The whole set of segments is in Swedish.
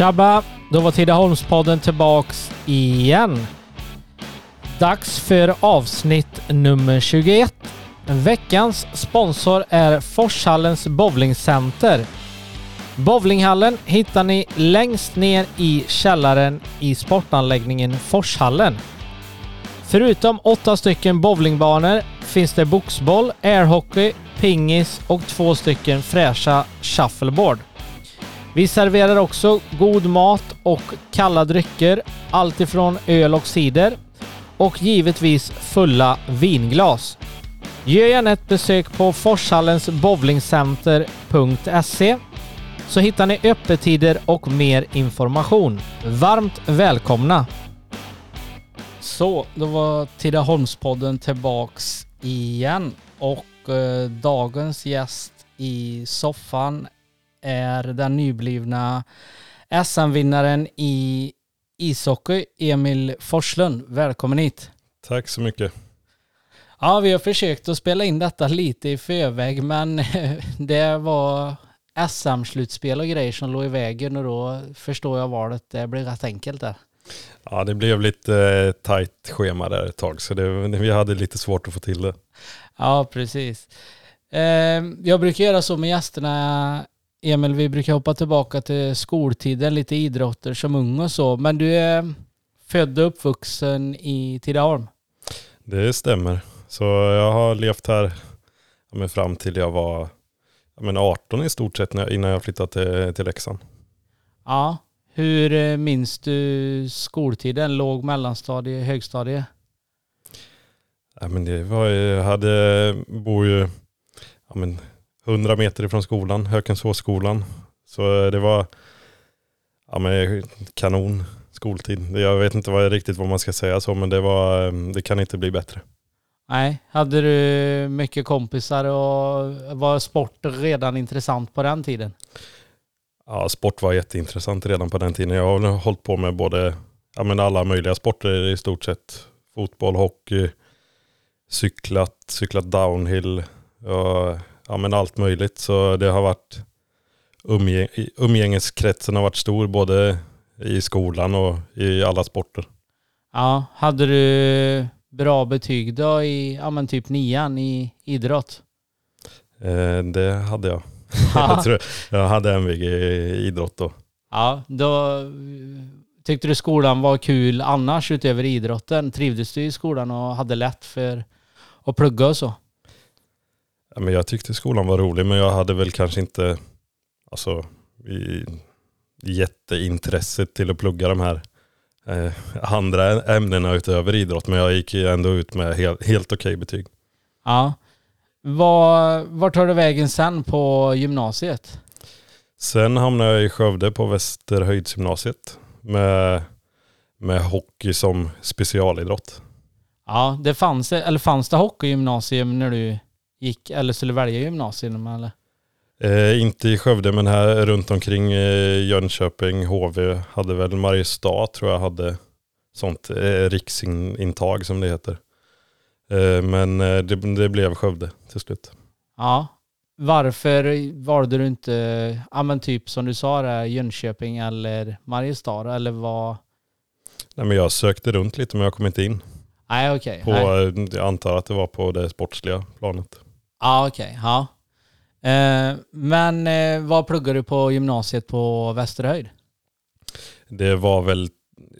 Tjabba! Då var Tidaholmspodden tillbaks igen. Dags för avsnitt nummer 21. Veckans sponsor är Forshallens bowlingcenter. Bowlinghallen hittar ni längst ner i källaren i sportanläggningen Forshallen. Förutom åtta stycken bowlingbanor finns det boxboll, airhockey, pingis och två stycken fräscha shuffleboard. Vi serverar också god mat och kalla drycker, alltifrån öl och cider och givetvis fulla vinglas. Gör gärna ett besök på Forshallens bowlingcenter.se så hittar ni öppettider och mer information. Varmt välkomna! Så, då var Tidaholmspodden tillbaks igen och eh, dagens gäst i soffan är den nyblivna SM-vinnaren i ishockey, Emil Forslund. Välkommen hit! Tack så mycket. Ja, vi har försökt att spela in detta lite i förväg, men det var SM-slutspel och grejer som låg i vägen och då förstår jag valet. Det blev rätt enkelt där. Ja, det blev lite eh, tajt schema där ett tag, så det, vi hade lite svårt att få till det. Ja, precis. Eh, jag brukar göra så med gästerna, Emil, vi brukar hoppa tillbaka till skoltiden, lite idrotter som ung och så, men du är född och uppvuxen i Tidaholm? Det stämmer. Så jag har levt här men fram till jag var men 18 i stort sett innan jag flyttade till, till Leksand. Ja. Hur eh, minns du skoltiden? Låg, mellanstadie, högstadie? Ja, men det var, jag hade, bor ju ja, men 100 meter ifrån skolan, Hökensåsskolan. Så det var ja, men kanon skoltid. Jag vet inte vad, riktigt vad man ska säga så, men det, var, det kan inte bli bättre. Nej, hade du mycket kompisar och var sport redan intressant på den tiden? Ja, sport var jätteintressant redan på den tiden. Jag har hållit på med både ja, men alla möjliga sporter i stort sett. Fotboll, hockey, cyklat, cyklat downhill, och, ja men allt möjligt. Så det har varit, umgäng, umgängeskretsen har varit stor både i skolan och i alla sporter. Ja, hade du bra betyg då i, ja men typ nian i idrott? Eh, det hade jag. jag, tror, jag hade MVG i idrott då. Ja, då tyckte du skolan var kul annars utöver idrotten? Trivdes du i skolan och hade lätt för att plugga och så? Ja, men jag tyckte skolan var rolig men jag hade väl kanske inte alltså, i, jätteintresset till att plugga de här eh, andra ämnena utöver idrott. Men jag gick ändå ut med helt, helt okej betyg. Ja. Var, var tar du vägen sen på gymnasiet? Sen hamnade jag i Skövde på Västerhöjdsgymnasiet med, med hockey som specialidrott. Ja, det fanns, eller fanns det hockeygymnasium när du gick eller skulle välja gymnasium eller? Eh, inte i Skövde men här runt omkring eh, Jönköping, HV hade väl Mariestad tror jag hade sånt eh, riksintag som det heter. Eh, men eh, det, det, blev Skövde till slut. Ja. Varför valde du inte, ja men typ som du sa där, Jönköping eller Mariestad eller vad? Nej men jag sökte runt lite men jag kom inte in. Nej okej. Okay. Eh, jag antar att det var på det sportsliga planet. Ja okej, okay. ja. Eh, men eh, vad pluggade du på gymnasiet på Västerhöjd? Det var väl,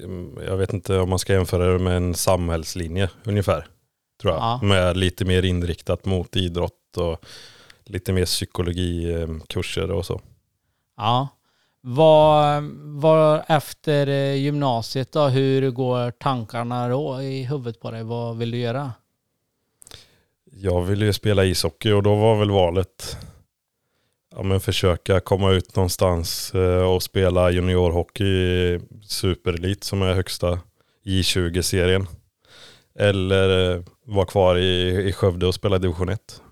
mm, jag vet inte om man ska jämföra det med en samhällslinje ungefär. Tror jag. Ja. Med lite mer inriktat mot idrott och lite mer psykologikurser och så. Ja. Vad, vad efter eh, gymnasiet då, hur går tankarna då i huvudet på dig? Vad vill du göra? Jag ville ju spela ishockey och då var väl valet ja, men försöka komma ut någonstans eh, och spela juniorhockey i superelit som är högsta J20-serien. Eller eh, vara kvar i, i Skövde och spela division 1.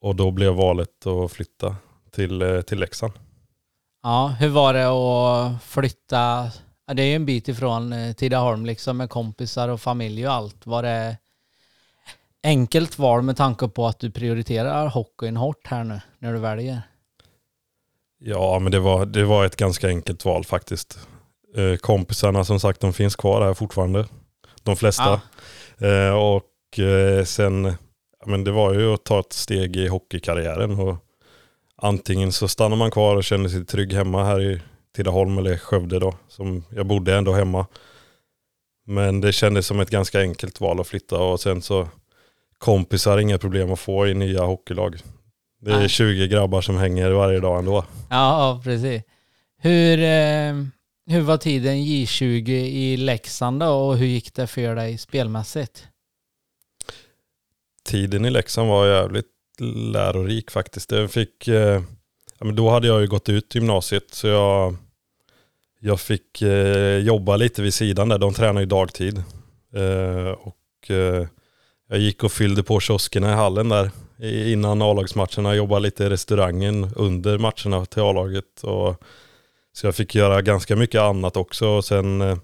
Och då blev valet att flytta till, eh, till Leksand. Ja, hur var det att flytta? Det är ju en bit ifrån Tidaholm liksom med kompisar och familj och allt. Var det enkelt val med tanke på att du prioriterar hockeyn hårt här nu när du väljer? Ja, men det var, det var ett ganska enkelt val faktiskt. Eh, kompisarna som sagt, de finns kvar här fortfarande. De flesta. Ja. Eh, och eh, sen, men det var ju att ta ett steg i hockeykarriären. Och antingen så stannar man kvar och känner sig trygg hemma här i Tidaholm eller Skövde då. Som jag bodde ändå hemma. Men det kändes som ett ganska enkelt val att flytta och sen så kompisar inga problem att få i nya hockeylag. Det är Nej. 20 grabbar som hänger varje dag ändå. Ja, precis. Hur, eh, hur var tiden J20 i Leksand då och hur gick det för dig spelmässigt? Tiden i Leksand var jävligt lärorik faktiskt. Jag fick, eh, då hade jag ju gått ut gymnasiet så jag, jag fick eh, jobba lite vid sidan där. De tränar ju dagtid. Eh, och eh, jag gick och fyllde på kioskerna i hallen där innan A-lagsmatcherna. Jobbade lite i restaurangen under matcherna till A-laget. Och, så jag fick göra ganska mycket annat också. Och sen eh,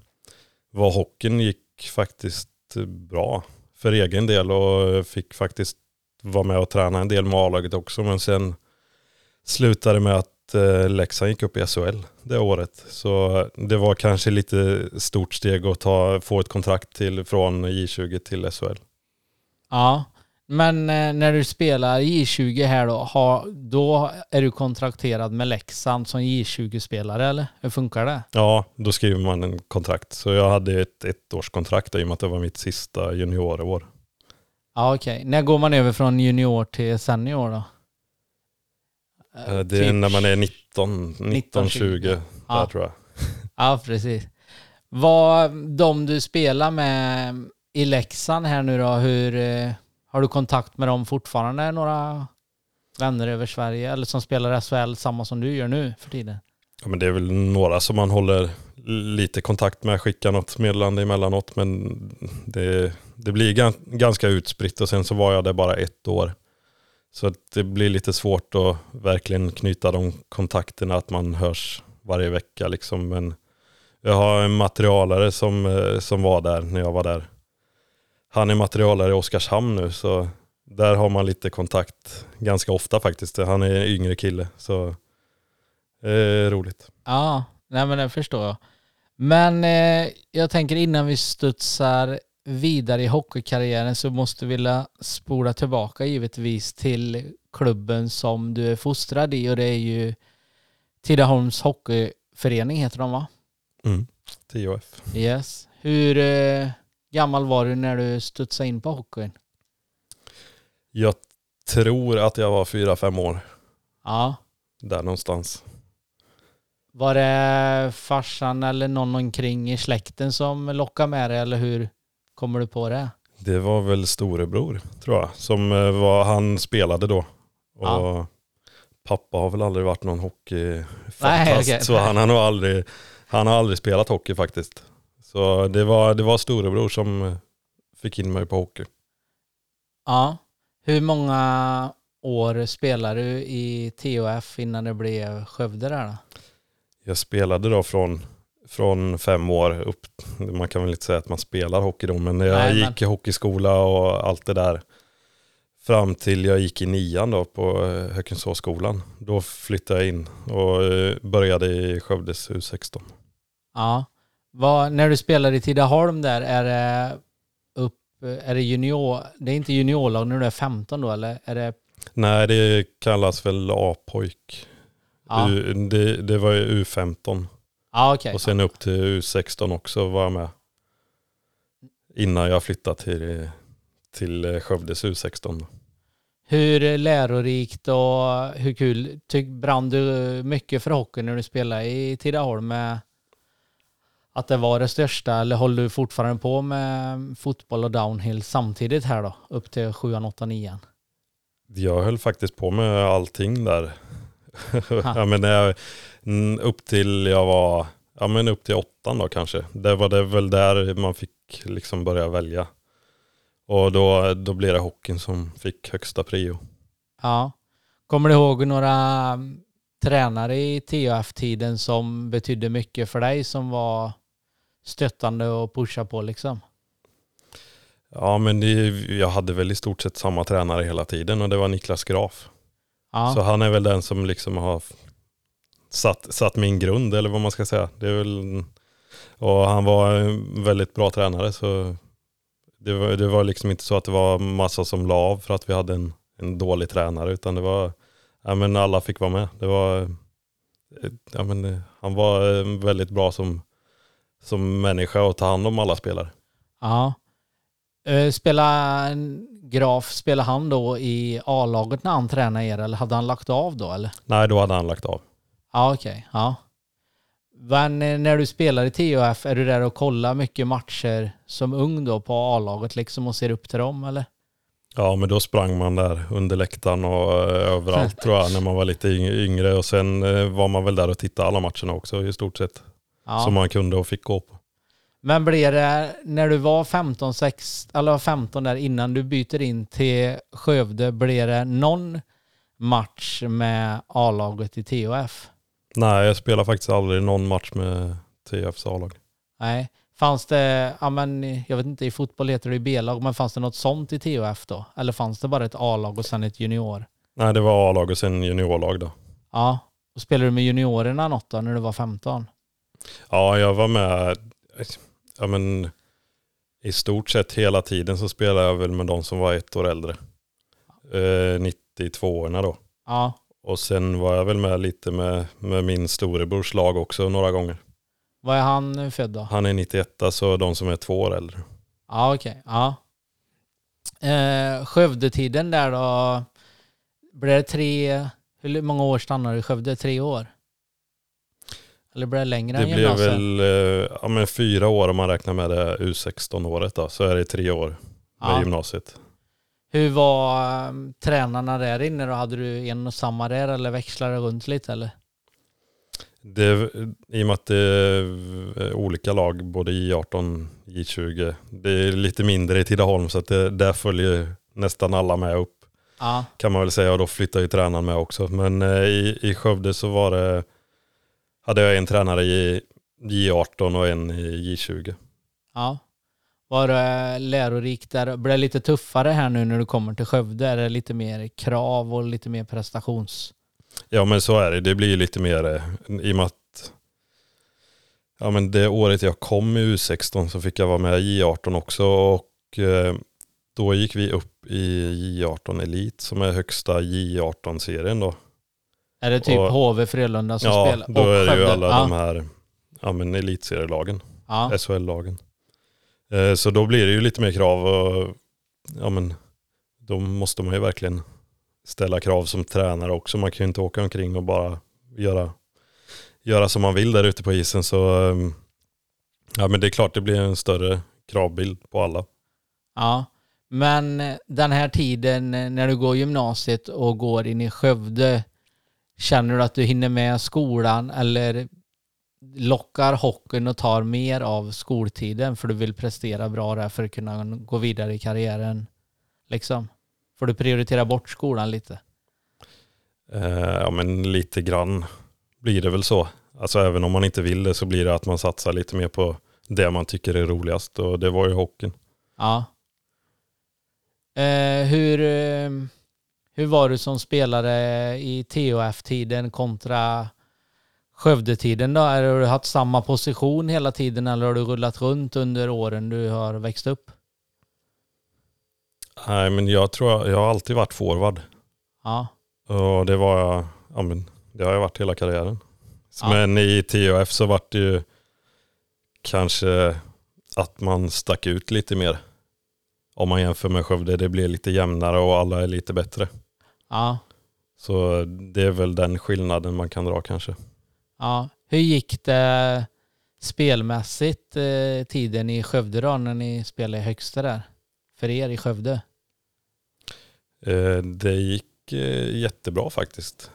var hockeyn gick faktiskt bra för egen del och fick faktiskt vara med och träna en del med A-laget också. Men sen slutade med att eh, Leksand gick upp i SHL det året. Så det var kanske lite stort steg att ta, få ett kontrakt till, från J20 till SHL. Ja, men eh, när du spelar J20 här då, har, då är du kontrakterad med Leksand som J20-spelare eller? Hur funkar det? Ja, då skriver man en kontrakt. Så jag hade ett ettårskontrakt i och med att det var mitt sista juniorår. Ja, okej. När går man över från junior till senior då? Eh, Det är typ- när man är 19, 19 20 där Ja. tror jag. Ja, precis. Vad, de du spelar med i Leksand här nu då, hur, eh, har du kontakt med dem fortfarande? Några vänner över Sverige eller som spelar SHL samma som du gör nu för tiden? Ja, men det är väl några som man håller lite kontakt med, skickar något meddelande emellanåt. Men det, det blir ganska utspritt och sen så var jag där bara ett år. Så att det blir lite svårt att verkligen knyta de kontakterna, att man hörs varje vecka liksom. Men jag har en materialare som, eh, som var där när jag var där. Han är materialare i Oskarshamn nu så där har man lite kontakt ganska ofta faktiskt. Han är en yngre kille så eh, roligt. Ja, nej men det förstår jag. Men eh, jag tänker innan vi studsar vidare i hockeykarriären så måste vi vilja spola tillbaka givetvis till klubben som du är fostrad i och det är ju Tidaholms hockeyförening heter de va? Mm. TOF. Yes. Hur eh, gammal var du när du studsade in på hockeyn? Jag tror att jag var fyra, fem år. Ja. Där någonstans. Var det farsan eller någon omkring i släkten som lockade med dig eller hur kommer du på det? Det var väl storebror tror jag. Som eh, var, han spelade då. Och Ja. pappa har väl aldrig varit någon hockeyfantast. Nej, okej. Så han har nog aldrig, han har aldrig spelat hockey faktiskt. Så det var, det var storebror som fick in mig på hockey. Ja. Hur många år spelade du i TOF innan det blev Skövde där då? Jag spelade då från, från fem år upp. Man kan väl inte säga att man spelar hockey då, men jag Nej, men- gick i hockeyskola och allt det där. Fram till jag gick i nian då på eh, Hökensåsskolan. Då flyttade jag in och eh, började i Skövdes U16. Ja. Vad, när du spelar i Tidaholm där, är det upp, är det junior, det är inte juniorlag när du är 15 då eller? Är det, Nej, det kallas väl A-pojk. ja, Det, det var ju U15 ja okej. och sen upp till U16 också var jag med. Innan jag flyttade till, till Skövdes U16. Hur lärorikt och hur kul, tyck, brann du mycket för hockey när du spelade i Tidaholm med att det var det största eller håller du fortfarande på med fotboll och downhill samtidigt här då? Upp till 7 8 9 Jag höll faktiskt på med allting där. ja, men jag, mm, upp till jag var, ja men upp till åttan då kanske. Det var det väl där man fick liksom börja välja. Och då, då blev det hockeyn som fick högsta prio. Ja. Kommer du ihåg några mm, tränare i THF-tiden som betydde mycket för dig som var stöttande och pusha på liksom? Ja men det, jag hade väl i stort sett samma tränare hela tiden och det var Niklas Graf. Ja, Så han är väl den som liksom har satt, satt min grund eller vad man ska säga. Det är väl, och han var en väldigt bra tränare så det var, det var liksom inte så att det var massa som la av för att vi hade en, en dålig tränare utan det var, ja men alla fick vara med. Det var, ja men han var väldigt bra som, som människa att ta hand om alla spelare. Ja. Eh, Spela Graf, spelade han då i A-laget när han tränade er eller hade han lagt av då eller? Nej, då hade han lagt av. Ja, okej. Okay. Ja. Men eh, när du spelar i THF, är du där och kollar mycket matcher som ung då på A-laget liksom och ser upp till dem eller? Ja, men då sprang man där under läktaren och eh, överallt tror jag när man var lite yngre och sen var man väl där och tittade alla matcherna också i stort sett. Ja. Som man kunde och fick gå på. Men blir det, när du var 15, 6, eller 15 där innan du byter in till Skövde, blir det någon match med A-laget i THF? Nej, jag spelar faktiskt aldrig någon match med THFs A-lag. Nej. Fanns det, ja men jag vet inte, i fotboll heter det B-lag, men fanns det något sånt i THF då? Eller fanns det bara ett A-lag och sen ett junior? Nej, det var A-lag och sen juniorlag då. Ja. Och spelade du med juniorerna något då, när du var 15? Ja, jag var med ja men i stort sett hela tiden så spelade jag väl med de som var ett år äldre. Eh, 92orna då. Ja. Och sen var jag väl med lite med, med min storebrors lag också några gånger. Vad är han född då? Han är 91 så de som är två år äldre. Ja okej, okay. ja. Eh, Skövdetiden där då, blev det tre, hur många år stannade du i Skövde? Tre år? Eller blir det längre det än gymnasiet? Det blev väl eh, ja, men fyra år om man räknar med det U16-året då. Så är det tre år med ja. gymnasiet. Hur var um, tränarna där inne då? Hade du en och samma där eller växlade runt lite eller? Det, I och med att det är olika lag, både J18 och J20. Det är lite mindre i Tidaholm så att det, där följer nästan alla med upp. Ja. Kan man väl säga och då flyttar ju tränaren med också. Men eh, i, i Skövde så var det hade jag en tränare i J18 och en i J20. Ja. Var det lärorikt där? Blev det lite tuffare här nu när du kommer till Skövde? Är det lite mer krav och lite mer prestations... Ja men så är det. Det blir lite mer eh, i och med att ja, men det året jag kom i U16 så fick jag vara med i J18 också och eh, då gick vi upp i J18 Elit som är högsta J18-serien då. Är det typ och, HV Frölunda som ja, spelar? Ja, då är det ju alla ja. de här ja, men elitserielagen. Ja. SHL-lagen. Eh, så då blir det ju lite mer krav och ja men då måste man ju verkligen ställa krav som tränare också. Man kan ju inte åka omkring och bara göra, göra som man vill där ute på isen. Så ehm, ja men det är klart det blir en större kravbild på alla. Ja, men den här tiden när du går gymnasiet och går in i Skövde, Känner du att du hinner med skolan eller lockar hockeyn och tar mer av skoltiden för du vill prestera bra där för att kunna gå vidare i karriären? Liksom. Får du prioritera bort skolan lite? Eh, ja men lite grann blir det väl så. Alltså även om man inte vill det så blir det att man satsar lite mer på det man tycker är roligast och det var ju hockeyn. Ja. Eh, hur, eh, hur var du som spelare i THF-tiden kontra Skövde-tiden då? Har du haft samma position hela tiden eller har du rullat runt under åren du har växt upp? Nej, men jag tror jag, har alltid varit forward. Ja. Och det var jag, ja men det har jag varit hela karriären. Ja. Men i THF så vart det ju kanske att man stack ut lite mer. Om man jämför med Skövde, det blir lite jämnare och alla är lite bättre. Ja. Så det är väl den skillnaden man kan dra kanske. Ja. Hur gick det spelmässigt eh, tiden i Skövde då när ni spelade i högsta där? För er i Skövde? Eh, det gick eh, jättebra faktiskt.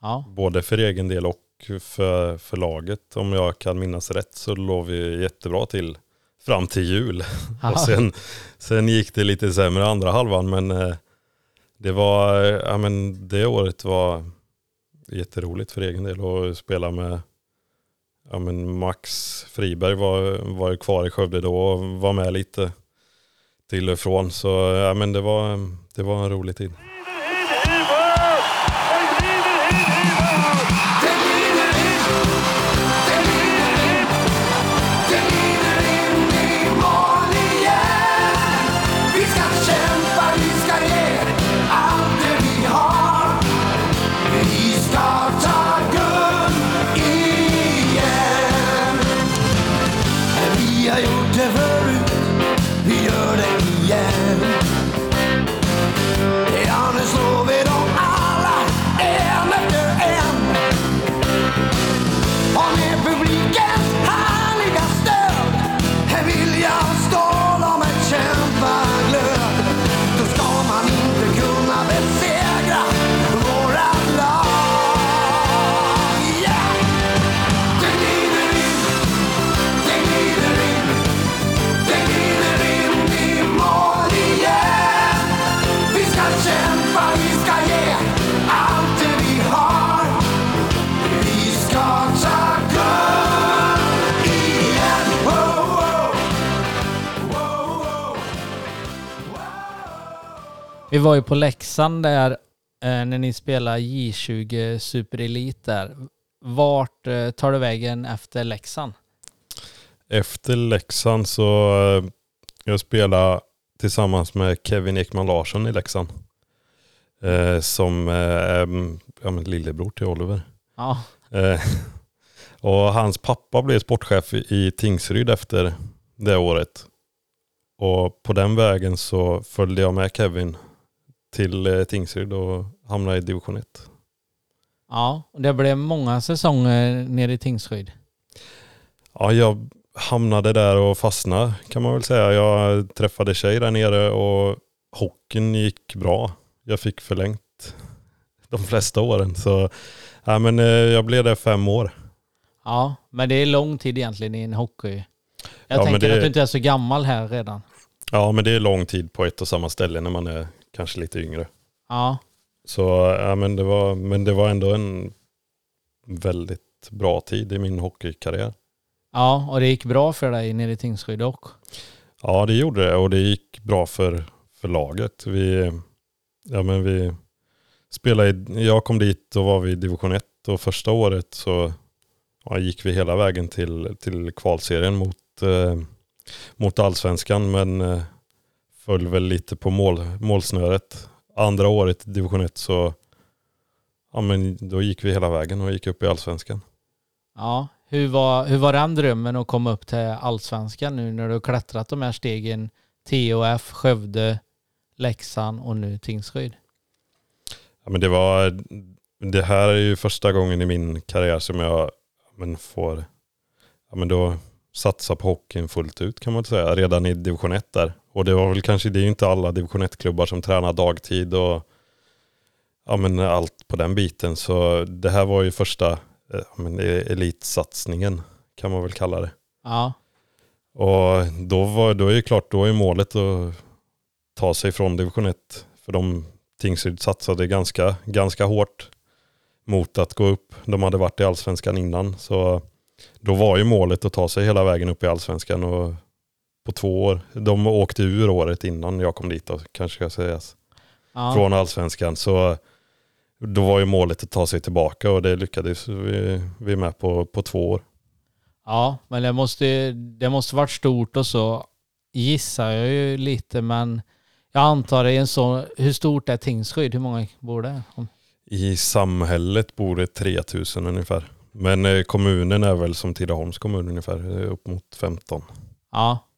Ja. Både för egen del och för, för laget. Om jag kan minnas rätt så låg vi jättebra till fram till jul. och sen, sen gick det lite sämre andra halvan men eh, det var, ja men det året var jätteroligt för egen del att spela med ja men Max Friberg var, var ju kvar i Skövde då och var med lite till och från. Så ja men det var, det var en rolig tid. Var ju på Leksand där eh, när ni spelar J20 Superelit där. Vart eh, tar du vägen efter Leksand? Efter Leksand så eh, jag spelade tillsammans med Kevin Ekman Larsson i Leksand. Eh, som eh, är ja, men lillebror till Oliver. Ja, Eh, och hans pappa blev sportchef i, i Tingsryd efter det året. Och på den vägen så följde jag med Kevin till eh, Tingsryd och hamnade i division 1. ja. Och det blev många säsonger nere i Tingsryd. Ja, jag hamnade där och fastnade kan man väl säga. Jag träffade tjej där nere och hockeyn gick bra. Jag fick förlängt de flesta åren. Så ja, men, eh, jag blev där fem år. Ja, men det är lång tid egentligen i en hockey. Jag Ja, tänker det- att du inte är så gammal här redan. Ja, men det är lång tid på ett och samma ställe när man är kanske lite yngre. Ja, Så ja, men, det var, men det var ändå en väldigt bra tid i min hockeykarriär. ja, och det gick bra för dig nere i Tingsryd också. Ja, det gjorde det och det gick bra för, för laget. Vi, ja, men vi spelade, i- jag kom dit, då var vi i division 1 och första året så ja, gick vi hela vägen till, till kvalserien mot, eh, mot allsvenskan men eh, föll väl lite på mål, målsnöret. Andra året i division 1 så ja, men då gick vi hela vägen och gick upp i allsvenskan. Ja, hur var, hur var den drömmen att komma upp till allsvenskan nu när du har klättrat de här stegen? TOF, Skövde, Leksand och nu Tingsryd. Ja, men det, var, det här är ju första gången i min karriär som jag ja, men får ja, men då satsa på hockeyn fullt ut kan man säga. Redan i division 1 där. Och det var väl kanske, det är ju inte alla division 1-klubbar som tränar dagtid och ja, men allt på den biten. Så det här var ju första eh, ja, men elitsatsningen kan man väl kalla det. Ja, Och då, var, då är ju klart, då är målet att ta sig från division 1. För de Tingsryd satsade ganska, ganska hårt mot att gå upp. De hade varit i allsvenskan innan. Så då var ju målet att ta sig hela vägen upp i allsvenskan. Och på två år. De åkte ur året innan jag kom dit då, kanske ska sägas. ja. Från allsvenskan. Så då var ju målet att ta sig tillbaka och det lyckades vi, vi med på, på två år. ja men det måste, det måste varit stort och så gissar jag ju lite men jag antar det är en så, hur stort är Tingsryd? Hur många bor det? I samhället bor det 3000 ungefär. Men eh, kommunen är väl som Tidaholms kommun ungefär, eh, upp mot 15. Ja,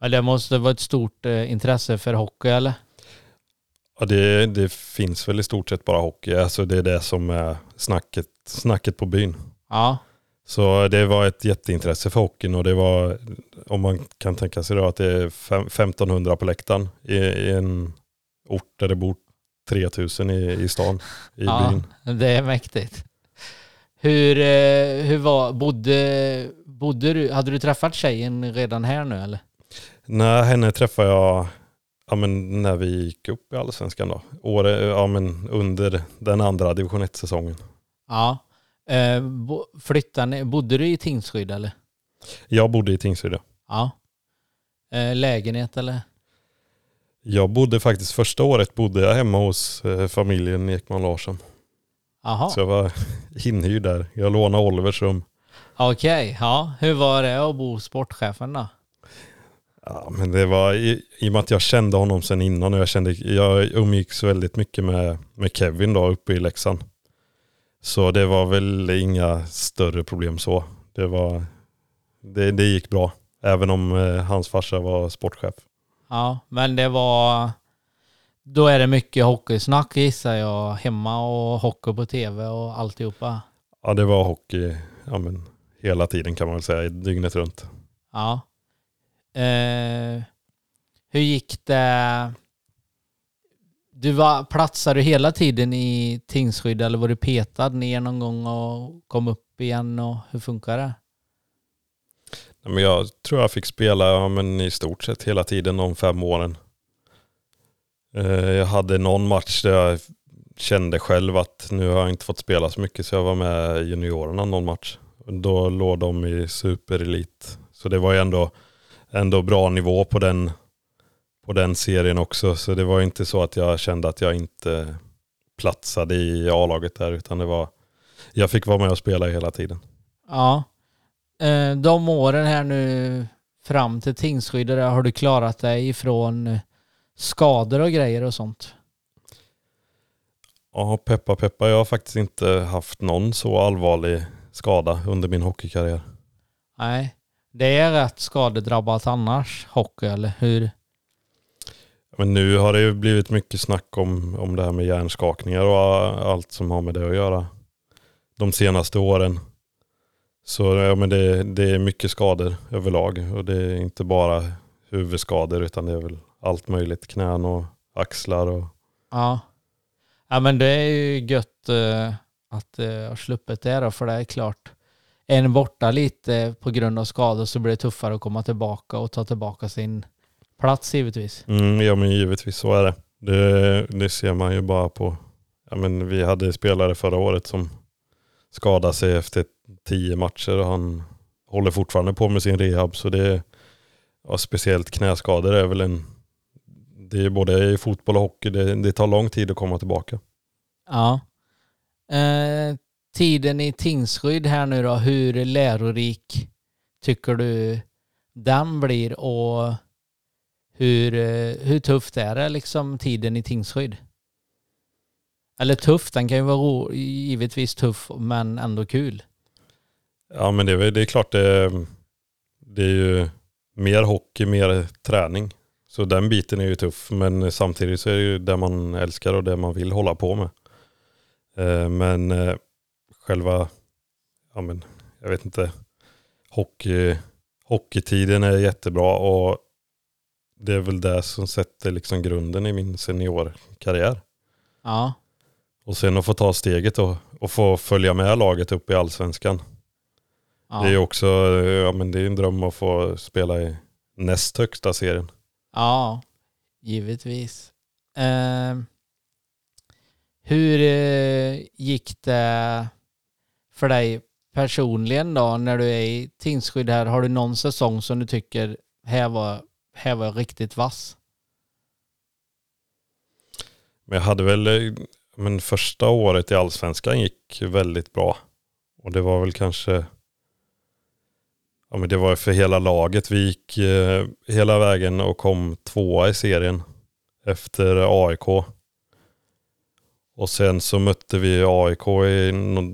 men det måste vara ett stort eh, intresse för hockey eller? Ja, det, det finns väl i stort sett bara hockey, alltså det är det som är snacket, snacket på byn. Ja, Så det var ett jätteintresse för hockeyn och det var, om man kan tänka sig då att det är fem- 1500 på läktaren i, i en ort där det bor 3000 i, i stan, i ja byn. det är mäktigt. Hur, eh, hur var, bodde, bodde du, hade du träffat tjejen redan här nu eller? Nej, henne träffade jag ja, men när vi gick upp i allsvenskan då. Åre, ja, men under den andra division 1-säsongen. Ja. Eh, bo, flyttade bodde du i Tingsryd eller? Jag bodde i Tingsryd. ja. Ja. Eh, lägenhet eller? Jag bodde faktiskt första året bodde jag hemma hos eh, familjen Ekman Larsson. Jaha, Så jag var inhyrd där. Jag lånade Olivers rum. okej. Ja, hur var det att bo sportchefen då? Ja, men det var i, i och med att jag kände honom sedan innan och jag, kände, jag umgicks väldigt mycket med, med Kevin då uppe i Leksand. Så det var väl inga större problem så. Det, var, det, det gick bra. Även om eh, hans farsa var sportchef. Ja, men det var... Då är det mycket hockeysnack gissar jag hemma och hockey på tv och alltihopa. Ja, det var hockey ja, men, hela tiden kan man väl säga, dygnet runt. Ja. Eh, hur gick det? Du var, platsade du hela tiden i Tingsryd eller var du petad ner någon gång och kom upp igen och hur funkar det? Ja, Men jag tror jag fick spela ja, men i stort sett hela tiden de fem åren. Eh, jag hade någon match där jag kände själv att nu har jag inte fått spela så mycket så jag var med juniorerna någon match. Då låg de i superelit. Så det var ju ändå, ändå bra nivå på den, på den serien också. Så det var inte så att jag kände att jag inte platsade i A-laget där utan det var jag fick vara med och spela hela tiden. Ja. Eh, de åren här nu fram till Tingsryd, har du klarat dig ifrån skador och grejer och sånt? Ja, peppa peppa. Jag har faktiskt inte haft någon så allvarlig skada under min hockeykarriär. Nej, det är rätt skadedrabbat annars, hockey, eller hur? Men nu har det ju blivit mycket snack om, om det här med hjärnskakningar och allt som har med det att göra. De senaste åren. Så ja, men det, det är mycket skador överlag och det är inte bara huvudskador utan det är väl allt möjligt. Knän och axlar och... Ja. Ja men det är ju gött uh, att uh, ha sluppit det då för det är klart. En borta lite på grund av skador så blir det tuffare att komma tillbaka och ta tillbaka sin plats givetvis. Mm, ja men givetvis så är det. det. Det ser man ju bara på, ja men vi hade spelare förra året som skadade sig efter tio matcher och han håller fortfarande på med sin rehab så det ja, speciellt knäskador är väl en det är både i fotboll och hockey, det, det tar lång tid att komma tillbaka. Ja. Eh, tiden i Tingsryd här nu då, hur lärorik tycker du den blir och hur, eh, hur tufft är det liksom tiden i Tingsryd? Eller tuff, den kan ju vara ro, givetvis tuff men ändå kul. Ja men det är, det är klart det, det är ju mer hockey, mer träning. Så den biten är ju tuff men samtidigt så är det ju det man älskar och det man vill hålla på med. Eh, men eh, själva, ja men jag vet inte, hockey, hockeytiden är jättebra och det är väl det som sätter liksom grunden i min seniorkarriär. Ja. Och sen att få ta steget och, och få följa med laget upp i allsvenskan. Ja. Det är också ja, men det är en dröm att få spela i näst högsta serien. Ja, givetvis. Ehm, eh, hur gick det för dig personligen då när du är i Tingsryd här? Har du någon säsong som du tycker här var, här var riktigt vass? Men jag hade väl, eh, men första året i allsvenskan gick väldigt bra. Och det var väl kanske Ja, men det var för hela laget. Vi gick eh, hela vägen och kom tvåa i serien efter AIK. Och sen så mötte vi AIK, i,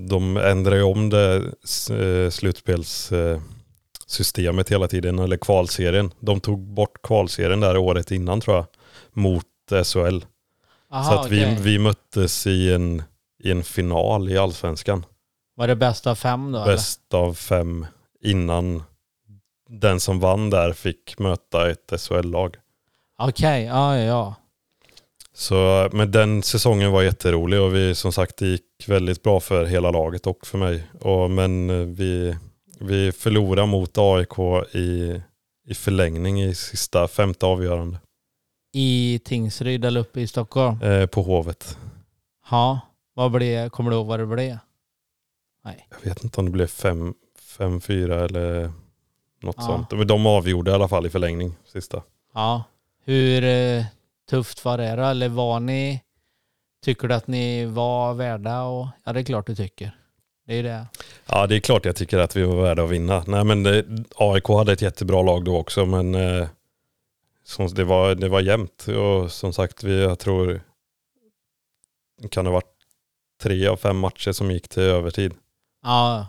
de ändrade ju om det eh, slutspelssystemet hela tiden, eller kvalserien. De tog bort kvalserien där året innan tror jag, mot SHL. Aha, så att okay. vi, vi möttes i en, i en final i allsvenskan. Var det bäst av fem då? Bäst eller? av fem innan den som vann där fick möta ett SHL-lag. Okej, okay, ja, ja. Så, men den säsongen var jätterolig och vi som sagt det gick väldigt bra för hela laget och för mig. Och, men eh, vi, vi förlorade mot AIK i, i förlängning i sista femte avgörande. I Tingsryd eller uppe i Stockholm? Eh, på Hovet. Ja, vad blev, kommer du ihåg vad det blev? Nej. Jag vet inte om det blev 5-4 eller något ja. sånt. Men de avgjorde i alla fall i förlängning sista. Ja. Hur eh, tufft var det då? Eller var ni, tycker du att ni var värda? Och, ja det är klart du tycker. Det är det. Ja det är klart jag tycker att vi var värda att vinna. Nej men det, AIK hade ett jättebra lag då också men eh, som, det, var, det var jämnt. Och som sagt vi, jag tror det kan ha varit tre av fem matcher som gick till övertid. Ja.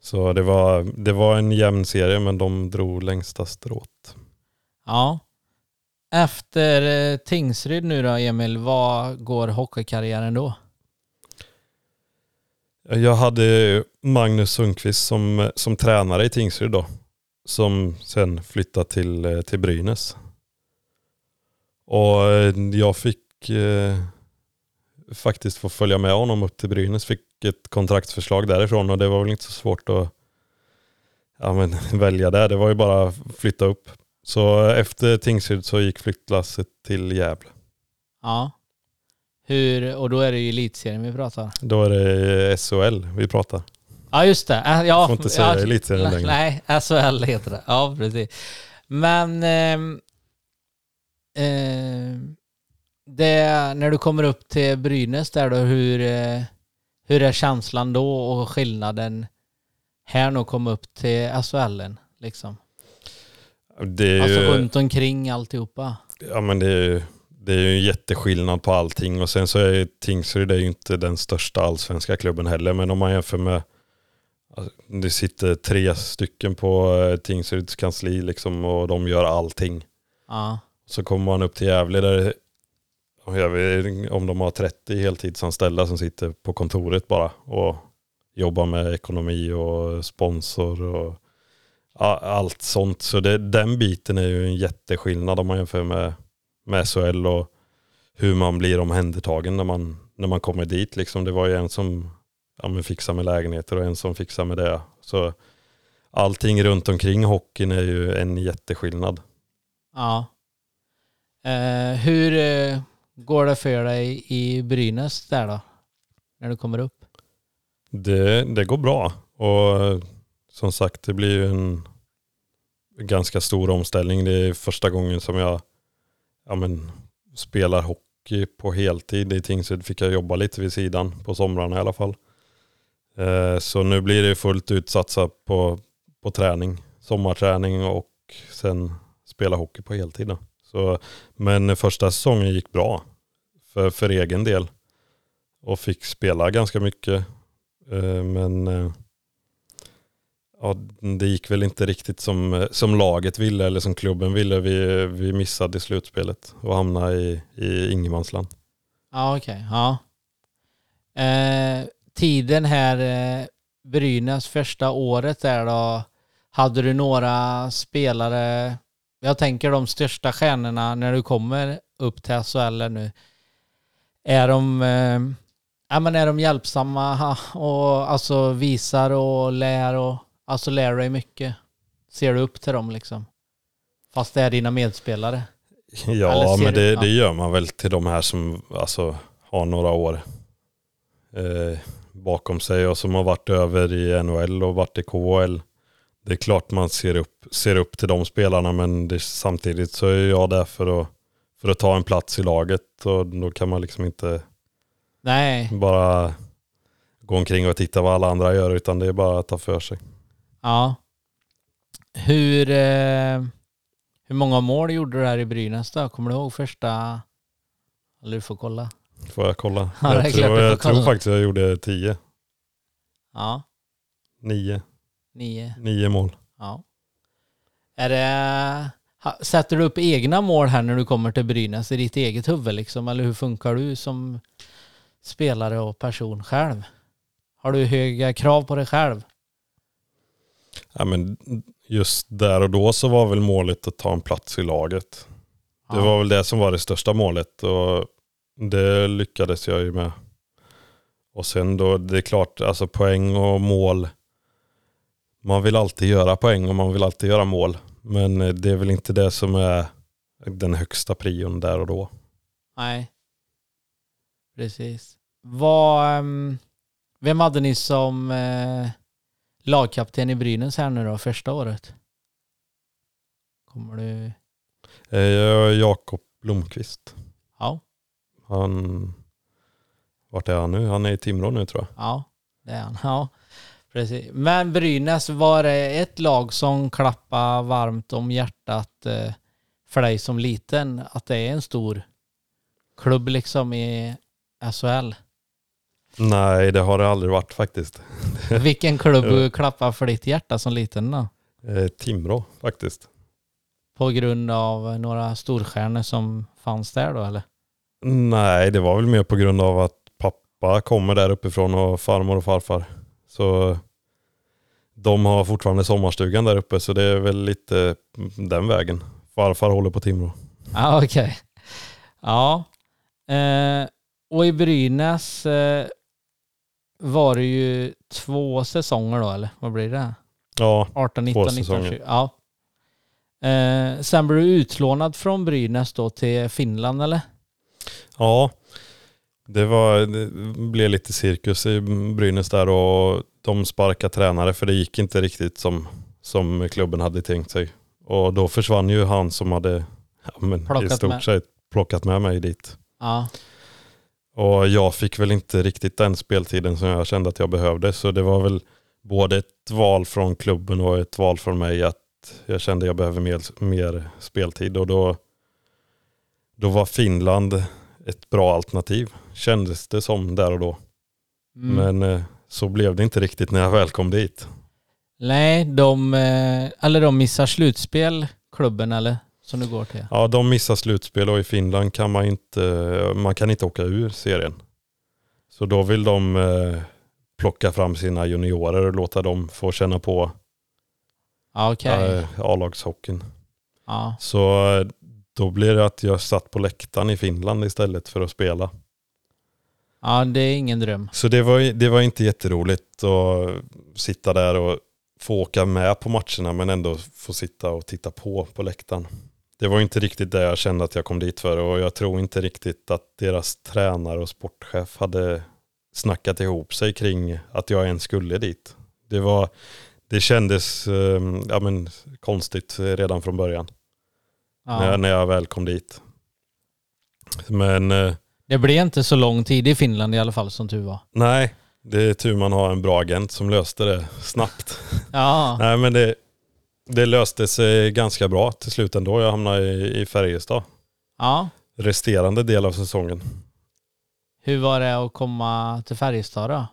Så det var, det var en jämn serie men de drog längsta strået. Ja. Efter eh, Tingsryd nu då Emil, vad går hockeykarriären då? Jag hade Magnus Sundqvist som, som tränare i Tingsryd då. Som sen flyttade till, eh, till Brynäs. Och eh, jag fick faktiskt få följa med honom upp till Brynäs. Fick ett kontraktsförslag därifrån och det var väl inte så svårt att ja, men, välja där. Det var ju bara att flytta upp. Så efter Tingsryd så gick flyttlasset till Gävle. Ja. Hur, och då är det ju elitserien vi pratar? Då är det SHL vi pratar. Ja just det. Äh, ja, får inte säga ja, elitserien längre. Nej, SHL heter det. Ja precis. Men eh, eh, det, när du kommer upp till Brynäs där då, hur, eh, hur är känslan då och skillnaden här nu komma upp till SHL liksom? Det Alltså ju, runt omkring alltihopa. ja, men det är, ju- det är ju en jätteskillnad på allting och sen så är Tingsryd är ju inte den största allsvenska klubben heller men om man jämför med alltså, det sitter tre stycken på eh, Tingsryds kansli liksom och de gör allting. Ja. Så kommer man upp till Gävle där och jag vet om de har 30 heltidsanställda som sitter på kontoret bara och jobbar med ekonomi och sponsor och allt sånt. Så det, den biten är ju en jätteskillnad om man jämför med, med SHL och hur man blir omhändertagen när man, när man kommer dit. Liksom. Det var ju en som ja, men med lägenheter och en som fixade med det. Så allting runt omkring hockeyn är ju en jätteskillnad. ja. Eh, hur eh, går det för dig i Brynäs där då? När du kommer upp? Det, det går bra och som sagt det blir ju en ganska stor omställning. Det är första gången som jag ja, men, spelar hockey på heltid. I Tingsryd fick jag jobba lite vid sidan på somrarna i alla fall. Eh, Så nu blir det fullt ut satsa på, på träning, sommarträning och sen spela hockey på heltid. Då. Så, men första säsongen gick bra för, för egen del och fick spela ganska mycket. Eh, men eh, ja, det gick väl inte riktigt som, eh, som laget ville eller som klubben ville. Vi, vi missade i slutspelet och hamnade i, i ingenmansland. Ja, okej. Ja. Eh, tiden här, eh, Brynäs första året där då, hade du några spelare, jag tänker de största stjärnorna när du kommer upp till SHL nu, är de, eh, ja, men är de hjälpsamma och alltså visar och lär och alltså lär dig mycket? Ser du upp till dem liksom? Fast det är dina medspelare. Ja, men det, det gör man väl till de här som alltså, har några år eh, bakom sig och som har varit över i NHL och varit i KHL. Det är klart man ser upp, ser upp till de spelarna men det, samtidigt så är jag där för att, för att ta en plats i laget och då kan man liksom inte Nej, bara gå omkring och titta vad alla andra gör utan det är bara att ta för sig. Ja. Hur, eh, hur många mål gjorde du här i Brynäs då? Kommer du ihåg första? Eller du får kolla. Får jag kolla? Ja, jag tror, får jag tror faktiskt jag gjorde tio, Ja, nio, nio. nio mål. Ja. Är det, sätter du upp egna mål här när du kommer till Brynäs i ditt eget huvud liksom? Eller hur funkar du som spelare och person själv? Har du höga krav på dig själv? Ja, men just där och då så var väl målet att ta en plats i laget. Ja. Det var väl det som var det största målet och det lyckades jag ju med. Och sen då, det är klart, alltså poäng och mål. Man vill alltid göra poäng och man vill alltid göra mål. Men eh, det är väl inte det som är den högsta prion där och då. Nej. Precis. Vad, ehm, vem hade ni som eh, lagkapten i Brynäs här nu då, första året? Kommer du... Eh, Jakob Blomqvist. Ja, Han, vart är han nu? Han är i Timrå nu tror jag. ja, det är han. Ja, precis. Men Brynäs, var det ett lag som klappade varmt om hjärtat eh, för dig som liten? Att det är en stor klubb liksom i SHL? Nej, det har det aldrig varit faktiskt. Vilken klubb klappade för ditt hjärta som liten då? Eh, Timrå faktiskt. På grund av några storstjärnor som fanns där då eller? Nej, det var väl mer på grund av att pappa kommer där uppifrån och farmor och farfar. Så de har fortfarande sommarstugan där uppe så det är väl lite den vägen. Farfar håller på Timrå. Ja okej. Ja. Eh, och i Brynäs eh, var det ju två säsonger då eller vad blir det? Ja, 18, 19, 19, säsonger. 20. Ja. Eh, sen blev du utlånad från Brynäs då till Finland eller? ja. Det, var, det blev lite cirkus i Brynäs där och de sparkade tränare för det gick inte riktigt som, som klubben hade tänkt sig. Och då försvann ju han som hade ja, men i stort sett plockat med mig dit. Ja. Och jag fick väl inte riktigt den speltiden som jag kände att jag behövde. Så det var väl både ett val från klubben och ett val från mig att jag kände att jag behöver mer, mer speltid. Och då, då var Finland ett bra alternativ, kändes det som där och då. Mm. Men eh, så blev det inte riktigt när jag väl kom dit. Nej, de, eh, eller de missar slutspel, klubben eller? Som du går till. Ja, de missar slutspel och i Finland kan man inte, man kan inte åka ur serien. Så då vill de eh, plocka fram sina juniorer och låta dem få känna på eh, A-lagshockeyn. Ja. Så då blir det att jag satt på läktaren i Finland istället för att spela. Ja, det är ingen dröm. Så det var, det var inte jätteroligt att sitta där och få åka med på matcherna men ändå få sitta och titta på på läktaren. Det var inte riktigt det jag kände att jag kom dit för och jag tror inte riktigt att deras tränare och sportchef hade snackat ihop sig kring att jag ens skulle dit. Det, var, det kändes eh, ja, men, konstigt redan från början när, Ja. jag, när jag väl kom dit. Men eh, Det blev inte så lång tid i Finland i alla fall som tur var. nej, det är tur man har en bra agent som löste det snabbt. Ja, Nej men det, det löste sig ganska bra till slut ändå. Jag hamnade i, i Färjestad. ja. Resterande del av säsongen. Hur var det att komma till Färjestad då?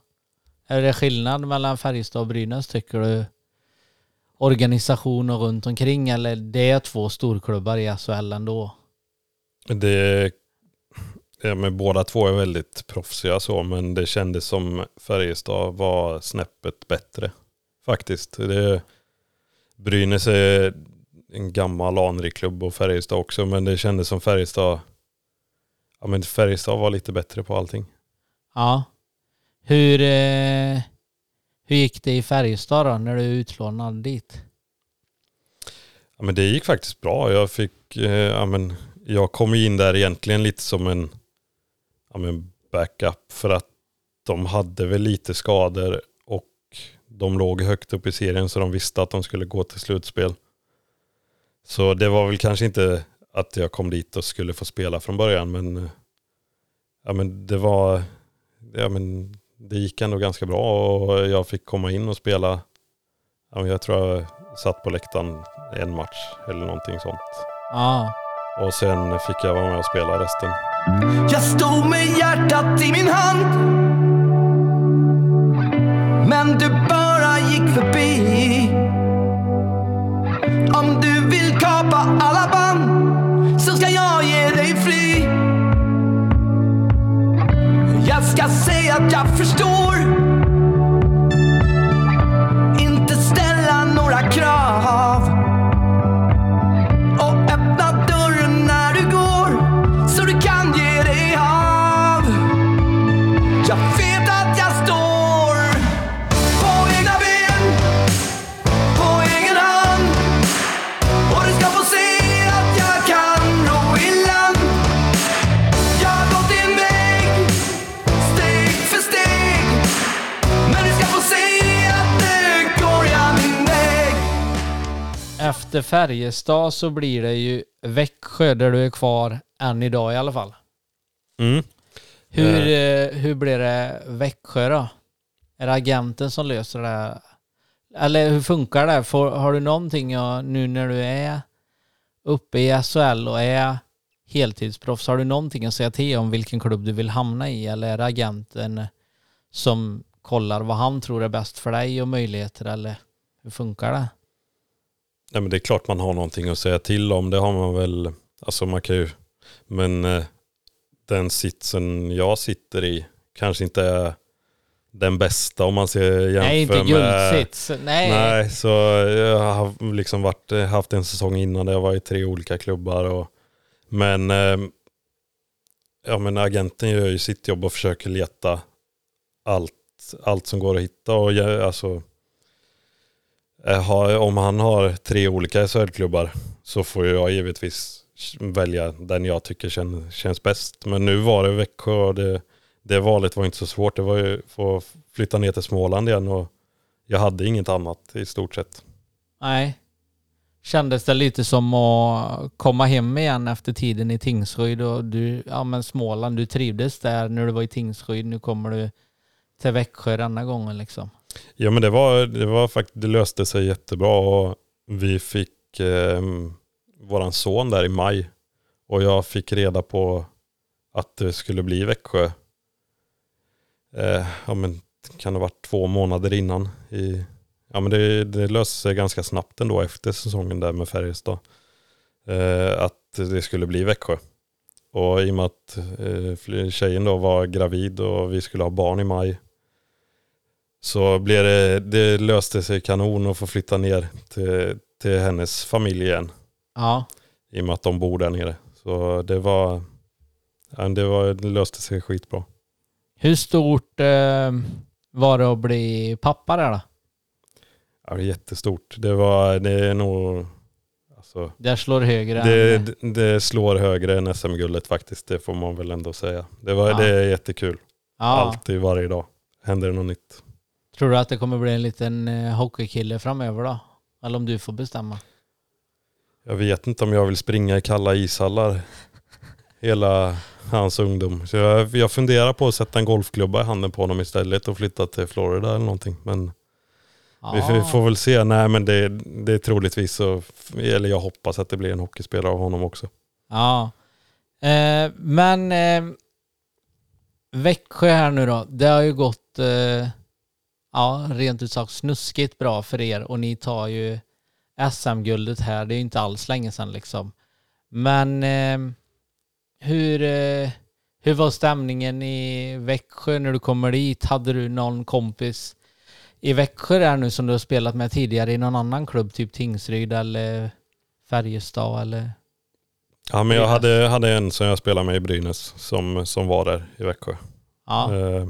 Är det skillnad mellan Färjestad och Brynäs tycker du? Organisation och runt omkring eller det är två storklubbar i SHL ändå? Det, ja, men båda två är väldigt proffsiga så men det kändes som Färjestad var snäppet bättre. Faktiskt. Det, Brynäs är en gammal anrik klubb och Färjestad också men det kändes som Färjestad Ja men Färjestad var lite bättre på allting. Ja. Hur, eh, hur gick det i Färjestad då när du är utlånad dit? Ja, men det gick faktiskt bra. Jag fick, eh, ja, men jag kom in där egentligen lite som en ja, men backup för att de hade väl lite skador och de låg högt upp i serien så de visste att de skulle gå till slutspel. Så det var väl kanske inte att jag kom dit och skulle få spela från början men, ja, men det var, ja, men det gick ändå ganska bra och jag fick komma in och spela. Ja, men jag tror jag satt på läktaren en match eller någonting sånt. Ja. Och sen fick jag vara med och spela resten. Jag stod med hjärtat i min hand. Men du bara gick förbi. Om du vill kapa alla band Så ska jag ge dig fri Jag ska säga att jag förstår. Efter Färjestad så blir det ju Växjö där du är kvar än idag i alla fall. Mm. Hur, eh, hur blir det Växjö då? Är det agenten som löser det? Eller hur funkar det? Får, har du någonting att- nu när du är uppe i SHL och är heltidsproffs, har du någonting att säga till om vilken klubb du vill hamna i? Eller är det agenten som kollar vad han tror är bäst för dig och möjligheter? Eller hur funkar det? Nej, men det är klart man har någonting att säga till om. Det har man väl. Alltså man kan ju. Men eh, den sitsen jag sitter i kanske inte är den bästa om man ser jämför Nej, inte guldsits. Nej. Nej, så jag har liksom varit, haft en säsong innan där jag var i tre olika klubbar. Och, men, eh, ja, men agenten gör ju sitt jobb och försöker leta allt, allt som går att hitta. Och jag, alltså, Eh, har, om han har tre olika SHL-klubbar så får jag givetvis välja den jag tycker kän, känns bäst. Men nu var det Växjö och det, det valet var inte så svårt. Det var ju få flytta ner till Småland igen och jag hade inget annat i stort sett. Nej. Kändes det lite som att komma hem igen efter tiden i Tingsryd och du, ja men Småland, du trivdes där när du var i Tingsryd, nu kommer du till Växjö denna gången liksom. Ja men det var, det var faktiskt, det löste sig jättebra och vi fick eh, våran son där i maj. Och jag fick reda på att det skulle bli Växjö. Eh, ja men kan det ha varit två månader innan. I, ja men det, det löste sig ganska snabbt ändå efter säsongen där med Färjestad. Eh, att det skulle bli Växjö. Och i och med att eh, tjejen då var gravid och vi skulle ha barn i maj så blev det, det löste sig kanon att få flytta ner till, till hennes familj igen. Ja. I och med att de bor där nere. Så det var, det, var, det löste sig skitbra. Hur stort eh, var det att bli pappa där då? Ja, det är jättestort. Det, var, det är nog... Alltså, Det slår högre det, än... det- det slår högre än SM-guldet faktiskt. Det får man väl ändå säga. Det, var, Ja. det är jättekul. Ja. Alltid, varje dag. Händer det något nytt. Tror du att det kommer bli en liten eh, hockeykille framöver då? Eller om du får bestämma? Jag vet inte om jag vill springa i kalla ishallar hela hans ungdom. Så jag, jag funderar på att sätta en golfklubba i handen på honom istället och flytta till Florida eller någonting. Men vi, får- vi får väl se. Nej men det, det är troligtvis så, eller jag hoppas att det blir en hockeyspelare av honom också. Ja. Eh, men eh, Växjö här nu då. Det har ju gått, eh, ja, rent ut sagt snuskigt bra för er och ni tar ju SM-guldet här. Det är ju inte alls länge sedan liksom. Men eh, hur, eh, hur var stämningen i Växjö när du kommer dit? Hade du någon kompis i Växjö där nu som du har spelat med tidigare i någon annan klubb, typ Tingsryd eller Färjestad eller? Ja men jag hade, hade en som jag spelade med i Brynäs som, som var där i Växjö. Ja. Eh,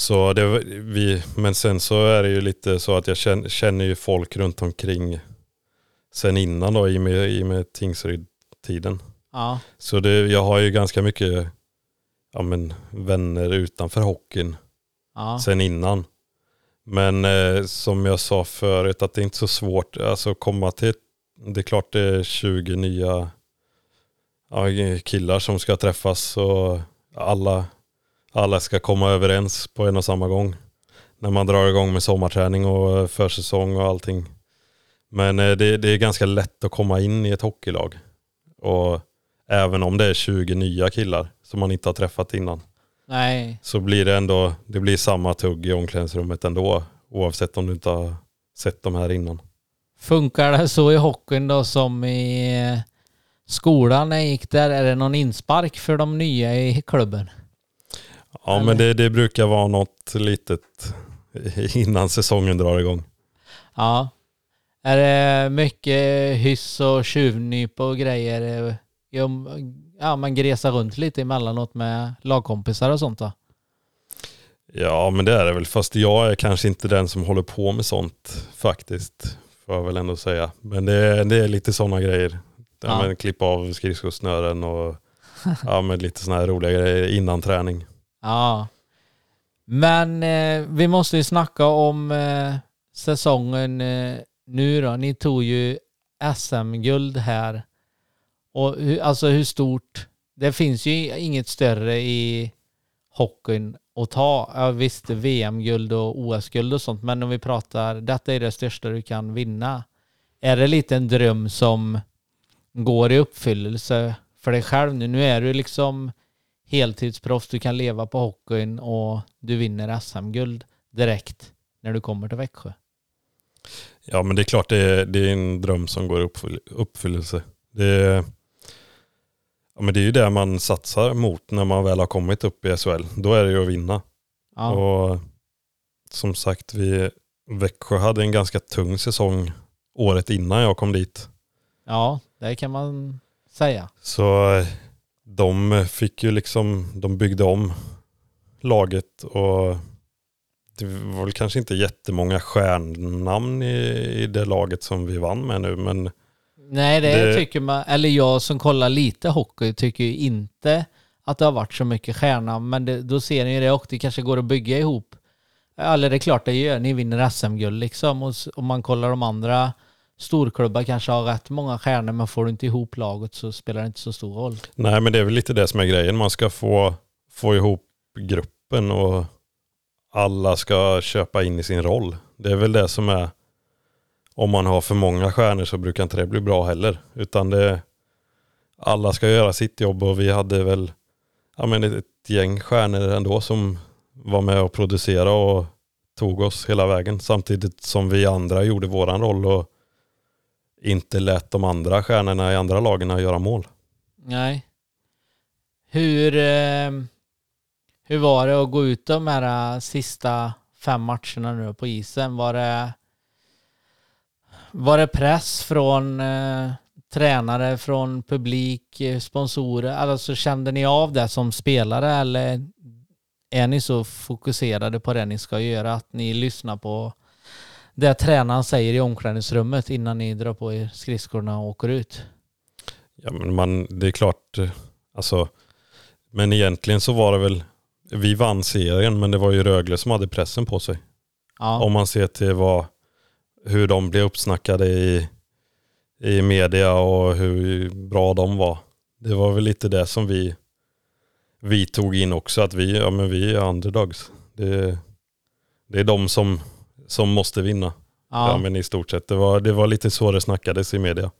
Så det, vi, men sen så är det ju lite så att jag känner, känner ju folk runt omkring sen innan då i och med, i med Tingsryd-tiden. Ja. Så det, jag har ju ganska mycket ja, men, vänner utanför hockeyn Ja. sen innan. Men eh, som jag sa förut att det är inte så svårt alltså komma till, det är klart det är 20 nya ja, killar som ska träffas och alla, alla ska komma överens på en och samma gång. När man drar igång med sommarträning och försäsong och allting. Men eh, det, det är ganska lätt att komma in i ett hockeylag. Och även om det är 20 nya killar som man inte har träffat innan Nej. så blir det ändå, det blir samma tugg i omklädningsrummet ändå. Oavsett om du inte har sett dem här innan. Funkar det så i hockeyn då som i eh, skolan när jag gick där? Är det någon inspark för de nya i klubben? Ja Eller? men det, det brukar vara något litet innan säsongen drar igång. Ja. Är det mycket hyss och tjuvnyp och grejer? Ja, Ja, man gresar runt lite emellanåt med lagkompisar och sånt då? Ja men det är det väl. Fast jag är kanske inte den som håller på med sånt faktiskt. Får jag väl ändå säga. Men det är, det är lite sådana grejer. Ja. Ja. Men klippa av skridskosnören och ja, men lite sådana här roliga grejer innan träning. Ja. Men eh, vi måste ju snacka om eh, säsongen eh, nu då. Ni tog ju SM-guld här. Och hur, alltså hur stort... Det finns ju inget större i hockeyn att ta. Ja, visst, VM-guld och OS-guld och sånt. Men om vi pratar, detta är det största du kan vinna. Är det lite en dröm som går i uppfyllelse för dig själv nu? Nu är du liksom heltidsproffs, du kan leva på hockeyn och du vinner SM-guld direkt när du kommer till Växjö. Ja men det är klart det är, det är en dröm som går i uppfyll- uppfyllelse. Det är, ja, men det är ju det man satsar mot när man väl har kommit upp i SHL. Då är det ju att vinna. Ja, Och som sagt, vi, Växjö hade en ganska tung säsong året innan jag kom dit. ja det kan man säga. Så de fick ju liksom, de byggde om laget och det var väl kanske inte jättemånga stjärnnamn i, i det laget som vi vann med nu men Nej, det, Det- tycker man, eller jag som kollar lite hockey tycker ju inte att det har varit så mycket stjärna, men det, då ser ni ju det och det kanske går att bygga ihop. Eller det är klart det gör, ni. Vinner SM-guld liksom. Och om man kollar de andra storklubbar kanske har rätt många stjärnor men får du inte ihop laget så spelar det inte så stor roll. Nej men det är väl lite det som är grejen. Man ska få, få ihop gruppen och alla ska köpa in i sin roll. Det är väl det som är, om man har för många stjärnor så brukar inte det bli bra heller. Utan det, alla ska göra sitt jobb och vi hade väl ja, men ett gäng stjärnor ändå som var med och producerade och tog oss hela vägen. Samtidigt som vi andra gjorde våran roll och inte lät de andra stjärnorna i andra lagen göra mål. Nej. Hur, eh, hur var det att gå ut de här eh, sista fem matcherna nu på isen? Var det, var det press från eh, tränare, från publik, eh, sponsorer? Alltså kände ni av det som spelare eller är ni så fokuserade på det ni ska göra att ni lyssnar på det tränaren säger i omklädningsrummet innan ni drar på er skridskorna och åker ut? Ja men man, det är klart, eh, alltså, men egentligen så var det väl, vi vann serien men det var ju Rögle som hade pressen på sig. Ja, Om man ser till vad, hur de blev uppsnackade i, i media och hur bra de var. Det var väl lite det som vi, vi tog in också, att vi, ja, men vi är underdogs. Det, det är de som, som måste vinna. Ja. ja, men i stort sett. Det var, det var lite så det snackades i media.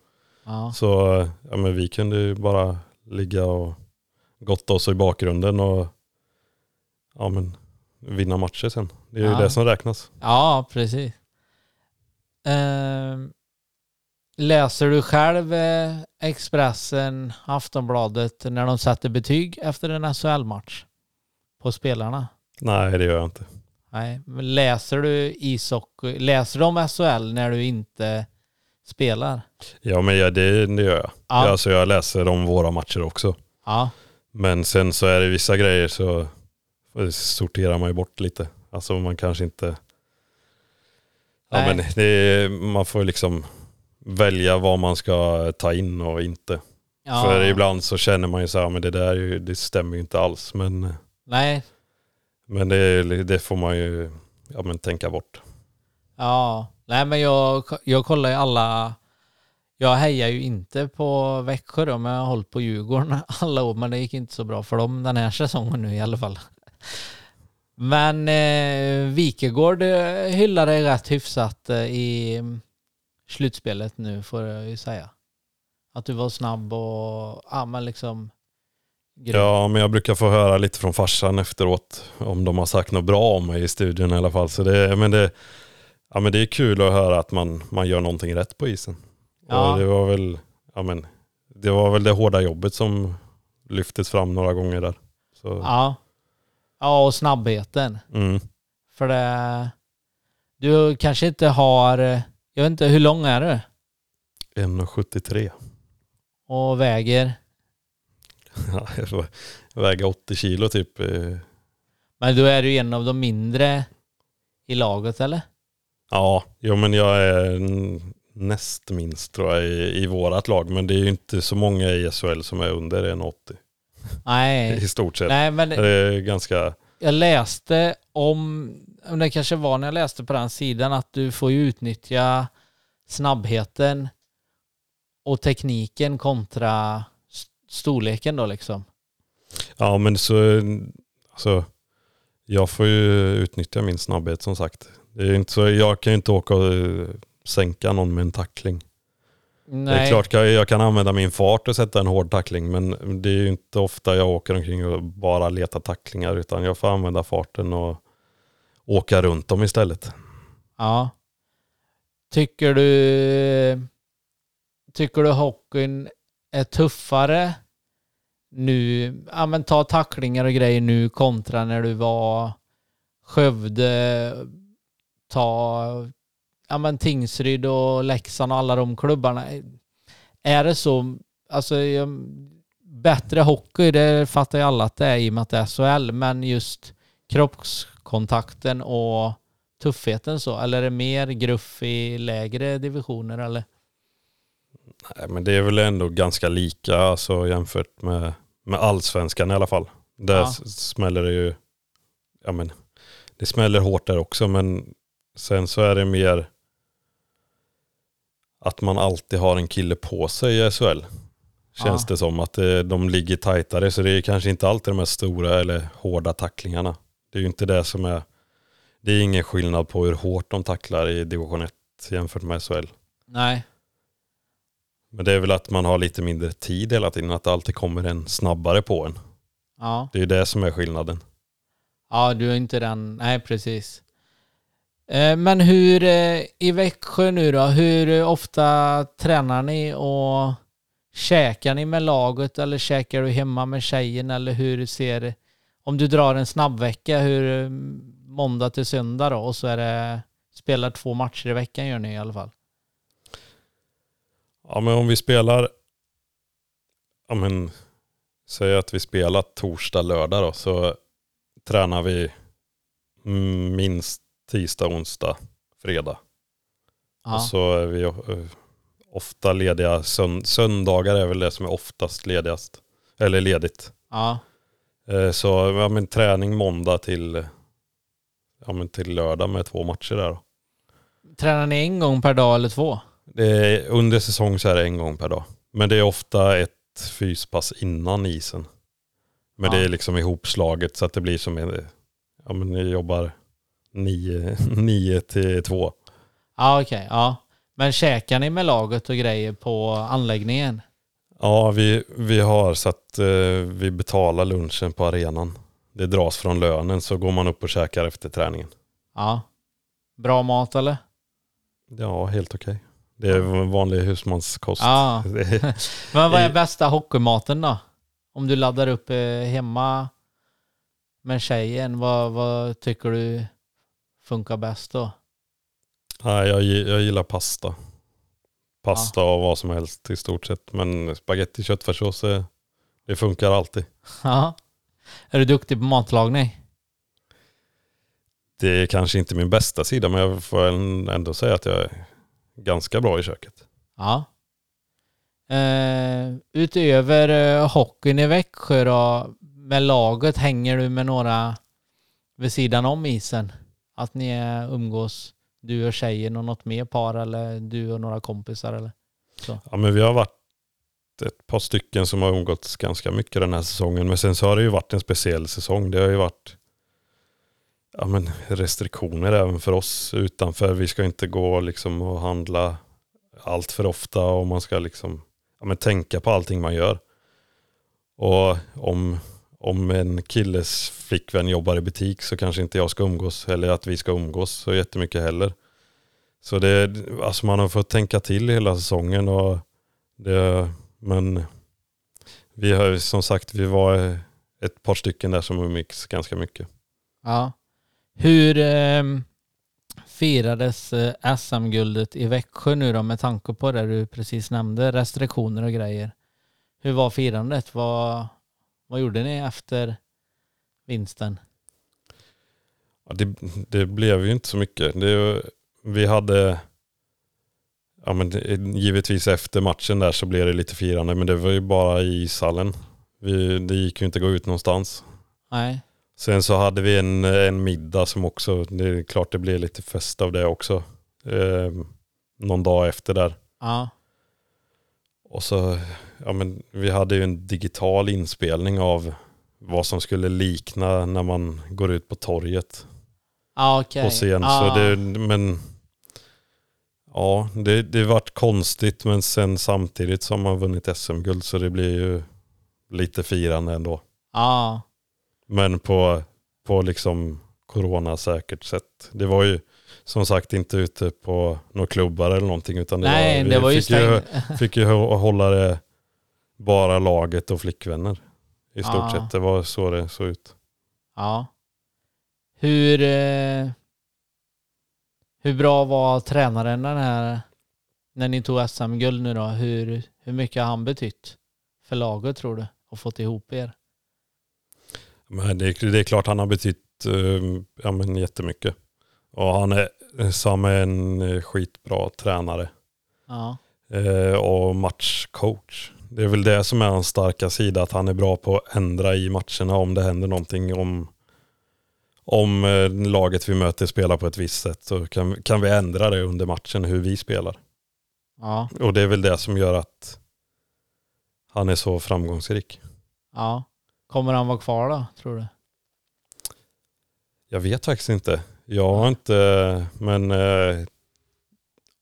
ja. Så ja, men vi kunde ju bara ligga och gotta oss i bakgrunden och ja, men, vinna matcher sen. Det är ju Ja. det som räknas. Ja, precis. Ehm, läser du själv eh, Expressen, Aftonbladet när de sätter betyg efter en SHL-match på spelarna? Nej det gör jag inte. Nej, men läser du ishockey, läser de SHL när du inte spelar? Ja men ja, det, det gör jag. Ja. Alltså, jag läser om våra matcher också. Ja, Men sen så är det vissa grejer så sorterar man ju bort lite. Alltså man kanske inte... Ja, Nej. men det man får liksom välja vad man ska ta in och inte. ja. För ibland så känner man ju så här, men det där det stämmer ju inte alls. Men, Nej, men det, det får man ju ja, men tänka bort. Ja, nej men jag, jag kollar ju alla, jag hejar ju inte på Växjö då, men jag har hållit på Djurgården alla år, men det gick inte så bra för dem den här säsongen nu i alla fall. Men eh, Wikegård eh, hyllade dig rätt hyfsat eh, i mm, slutspelet nu får jag ju säga. Att du var snabb och, ja men liksom grym. Ja, men jag brukar få höra lite från farsan efteråt om de har sagt något bra om mig i studion i alla fall. Så det, men det, ja, men det är kul att höra att man, man gör någonting rätt på isen. Ja. Och det var väl, ja, men, det var väl det hårda jobbet som lyftes fram några gånger där. Så, Ja. Ja, och snabbheten. mm. För det, du kanske inte har, jag vet inte, hur lång är du? 1,73. Och väger? Ja, jag väger 80 kilo typ. eh. Men då är du en av de mindre i laget eller? Ja, jo, men jag är näst minst tror jag i, i vårat lag. Men det är ju inte så många i SHL som är under 1,80 Nej. i stort sett. Nej men Det är ganska, jag läste om, om det kanske var när jag läste på den sidan, att du får ju utnyttja snabbheten och tekniken kontra storleken då liksom. ja men så, alltså, jag får ju utnyttja min snabbhet som sagt. Det är inte så, jag kan ju inte åka och eh, sänka någon med en tackling. Nej. Det är klart jag, jag kan använda min fart och sätta en hård tackling men det är ju inte ofta jag åker omkring och bara letar tacklingar utan jag får använda farten och åka runt dem istället. Ja. Tycker du, tycker du hockeyn är tuffare nu, ja men ta tacklingar och grejer nu kontra när du var Skövde, ta ja men Tingsryd och Leksand och alla de klubbarna. Är det så, alltså bättre hockey, det fattar ju alla att det är i och med att det är SHL, men just kroppskontakten och tuffheten så? Eller är det mer gruff i lägre divisioner eller? Nej, men det är väl ändå ganska lika alltså, jämfört med, med allsvenskan i alla fall. Där Ja. smäller det ju, ja men det smäller hårt där också men sen så är det mer, att man alltid har en kille på sig i SHL. Känns Ja. det som att eh, de ligger tajtare så det är kanske inte alltid de här stora eller hårda tacklingarna. Det är ju inte det som är, det är ingen skillnad på hur hårt de tacklar i division 1 jämfört med SHL. Nej. Men det är väl att man har lite mindre tid hela tiden, att det alltid kommer en snabbare på en. Ja. Det är det som är skillnaden. Ja, du är inte den. Nej, precis. Eh, Men hur eh, i Växjö nu då? Hur ofta tränar ni och käkar ni med laget eller käkar du hemma med tjejen eller hur ser om du drar en snabbvecka hur eh, måndag till söndag då och så är det spelar två matcher i veckan gör ni i alla fall. Ja men om vi spelar, ja men säg att vi spelar torsdag, lördag då, så tränar vi minst tisdag, onsdag, fredag. Ja. Och så är vi eh, ofta lediga, Sönd- söndagar är väl det som är oftast ledigast. Eller ledigt. ja. Eh, Så ja, men träning måndag till, ja, men till lördag med två matcher där då. Tränar ni en gång per dag eller två? Är, under säsong så är det en gång per dag. Men det är ofta ett fyspass innan isen. Men Ja. det är liksom ihopslaget så att det blir som en, ja men ni jobbar nio, till två. Ja, okej. ja. Men käkar ni med laget och grejer på anläggningen? Ja, vi, vi har så att eh, vi betalar lunchen på arenan. Det dras från lönen så går man upp och käkar efter träningen. Ja. Bra mat eller? Ja, helt okej. Det är vanlig husmanskost. Ja. Men vad är bästa hockeymaten då? Om du laddar upp eh, hemma med tjejen, vad, vad tycker du funkar bäst då? Nej, jag, jag gillar pasta. Pasta och vad som helst i stort sett. Men spaghetti köttfärssås, eh, det funkar alltid. Ja. Är du duktig på matlagning? Det är kanske inte min bästa sida men jag får ändå säga att jag är ganska bra i köket. Ja. Eh, utöver eh, hockeyn i Växjö då, med laget, hänger du med några vid sidan om isen? Att ni eh, umgås, du och tjejen och något mer par eller du och några kompisar eller? Ja, men vi har varit ett par stycken som har umgåtts ganska mycket den här säsongen. Men sen så har det ju varit en speciell säsong. Det har ju varit ja, men restriktioner även för oss utanför. Vi ska inte gå liksom och handla allt för ofta och man ska liksom ja, men tänka på allting man gör. Och om, om en killes flickvän jobbar i butik så kanske inte jag ska umgås eller att vi ska umgås så jättemycket heller. Så det, alltså man har fått tänka till hela säsongen och det, men vi har som sagt, vi var ett par stycken där som umgicks ganska mycket. Ja. Hur eh, firades SM-guldet i Växjö nu då med tanke på det du precis nämnde, restriktioner och grejer? Hur var firandet? Vad, vad gjorde ni efter vinsten? Ja, det, det blev ju inte så mycket. Det, vi hade, ja men givetvis efter matchen där så blev det lite firande men det var ju bara i ishallen. Vi, det gick ju inte att gå ut någonstans. Nej. Sen så hade vi en, en middag som också, det är klart det blev lite fest av det också. Eh, någon dag efter där. Ja. Och så, ja men vi hade ju en digital inspelning av vad som skulle likna när man går ut på torget Ja, okej. på scen. Ja. Så det, men ja, det, det vart konstigt men sen samtidigt som man vunnit SM-guld så det blir ju lite firande ändå. Ja. Men på, på liksom coronasäkert sätt. Det var ju som sagt inte ute på några klubbar eller någonting utan det Nej, det var ju fick ju, fick ju hå- hålla det bara laget och flickvänner. I stort Ja. sett. Det var så det såg ut. Ja. Hur, eh, hur bra var tränaren den här, när ni tog SM-guld nu då? Hur, hur mycket har han betytt för laget tror du? Och fått ihop er? Men det, är- det är klart han har betytt eh, ja, men jättemycket. Och han är, Sam är en eh, skitbra tränare. Ja. Eh, och matchcoach. Det är väl det som är hans starka sida, att han är bra på att ändra i matcherna om det händer någonting. Om, om eh, laget vi möter spelar på ett visst sätt så kan, kan vi ändra det under matchen hur vi spelar. Ja, Och det är väl det som gör att han är så framgångsrik. ja. Kommer han vara kvar då, tror du? Jag vet faktiskt inte. Jag har inte, men eh,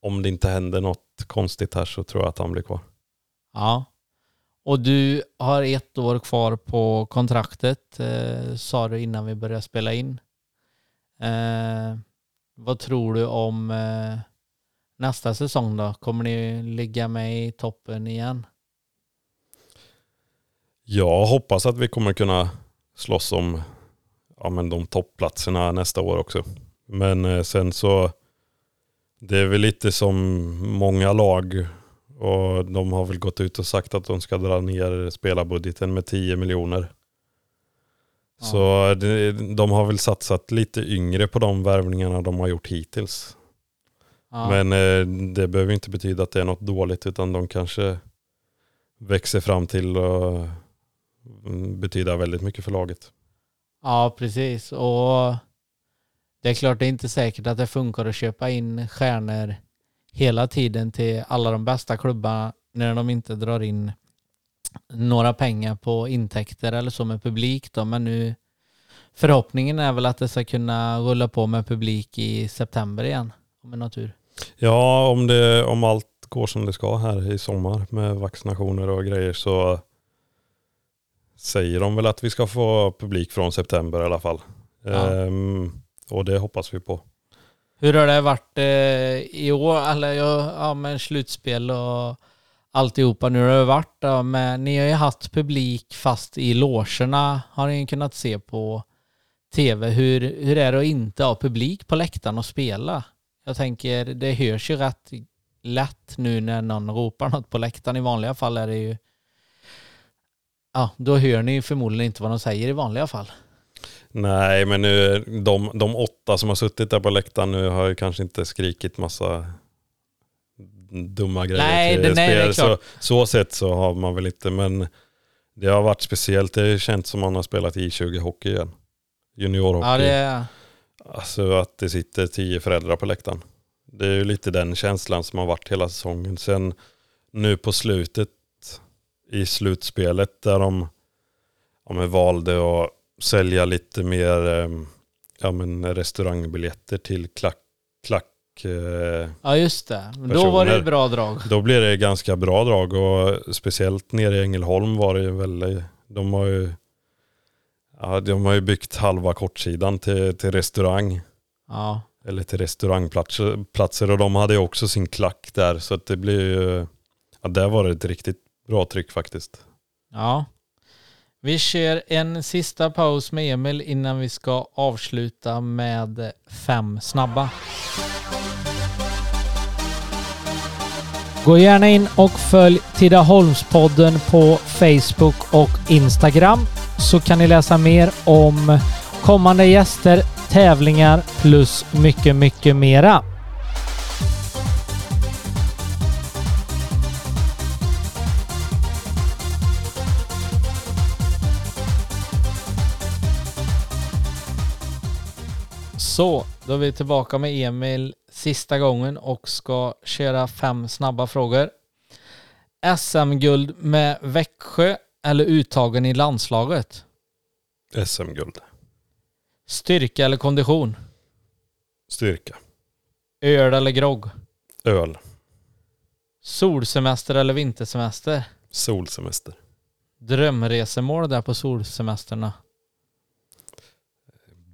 om det inte händer något konstigt här så tror jag att han blir kvar. Ja. Och du har ett år kvar på kontraktet, eh, sa du innan vi började spela in. Eh, vad tror du om eh, nästa säsong då? Kommer ni ligga med i toppen igen? Jag hoppas att vi kommer kunna slåss om ja, men de toppplatserna nästa år också. Men eh, sen så, det är väl lite som många lag och de har väl gått ut och sagt att de ska dra ner spelarbudgeten med 10 miljoner. Ja. Så de har väl satsat lite yngre på de värvningarna de har gjort hittills. Ja. Men eh, det behöver inte betyda att det är något dåligt utan de kanske växer fram till att betyda väldigt mycket för laget. Ja, precis. Och det är klart det är inte säkert att det funkar att köpa in stjärnor hela tiden till alla de bästa klubbarna när de inte drar in några pengar på intäkter eller så med publik då. Men nu förhoppningen är väl att det ska kunna rulla på med publik i september igen. Om en natur. Ja, om, det, om allt går som det ska här i sommar med vaccinationer och grejer så säger de väl att vi ska få publik från september i alla fall. Ja. Ehm, och det hoppas vi på. Hur har det varit eh, i år? Eller ja, ja, med slutspel och alltihopa nu har det varit då, men ni har ju haft publik fast i logerna har ni kunnat se på tv. Hur, hur är det att inte ha publik på läktaren och spela? Jag tänker, det hörs ju rätt lätt nu när någon ropar något på läktaren. I vanliga fall är det ju Ja, då hör ni förmodligen inte vad de säger i vanliga fall. Nej, men nu, de, de åtta som har suttit där på läktaren nu har ju kanske inte skrikit massa dumma grejer Nej, till det- nej, det är. Så, så sett så har man väl inte, men det har varit speciellt. Det känns som man har spelat i 20 hockey igen. Juniorhockey. Ja, det är... Alltså att det sitter tio föräldrar på läktaren. Det är ju lite den känslan som har varit hela säsongen. Sen nu på slutet i slutspelet där de ja, men valde att sälja lite mer eh, ja, men restaurangbiljetter till klack, klack eh, Ja, just det. Men Då var det Personer. bra drag. då blir det ganska bra drag och speciellt nere i Ängelholm var det ju väldigt, de har ju, ja, de har ju byggt halva kortsidan till, till restaurang Ja. eller till restaurangplatser platser, och de hade ju också sin klack där så att det blir ju, ja där var det ett riktigt bra tryck faktiskt. Ja. Vi kör en sista paus med Emil innan vi ska avsluta med fem snabba. Gå gärna in och följ Tidaholmspodden på Facebook och Instagram så kan ni läsa mer om kommande gäster, tävlingar plus mycket, mycket mera. Så, då är vi tillbaka med Emil sista gången och ska köra fem snabba frågor. SM-guld med Växjö eller uttagen i landslaget? SM-guld. Styrka eller kondition? Styrka. Öl eller grogg? Öl. Solsemester eller vintersemester? Solsemester. Drömresemål där på solsemesterna?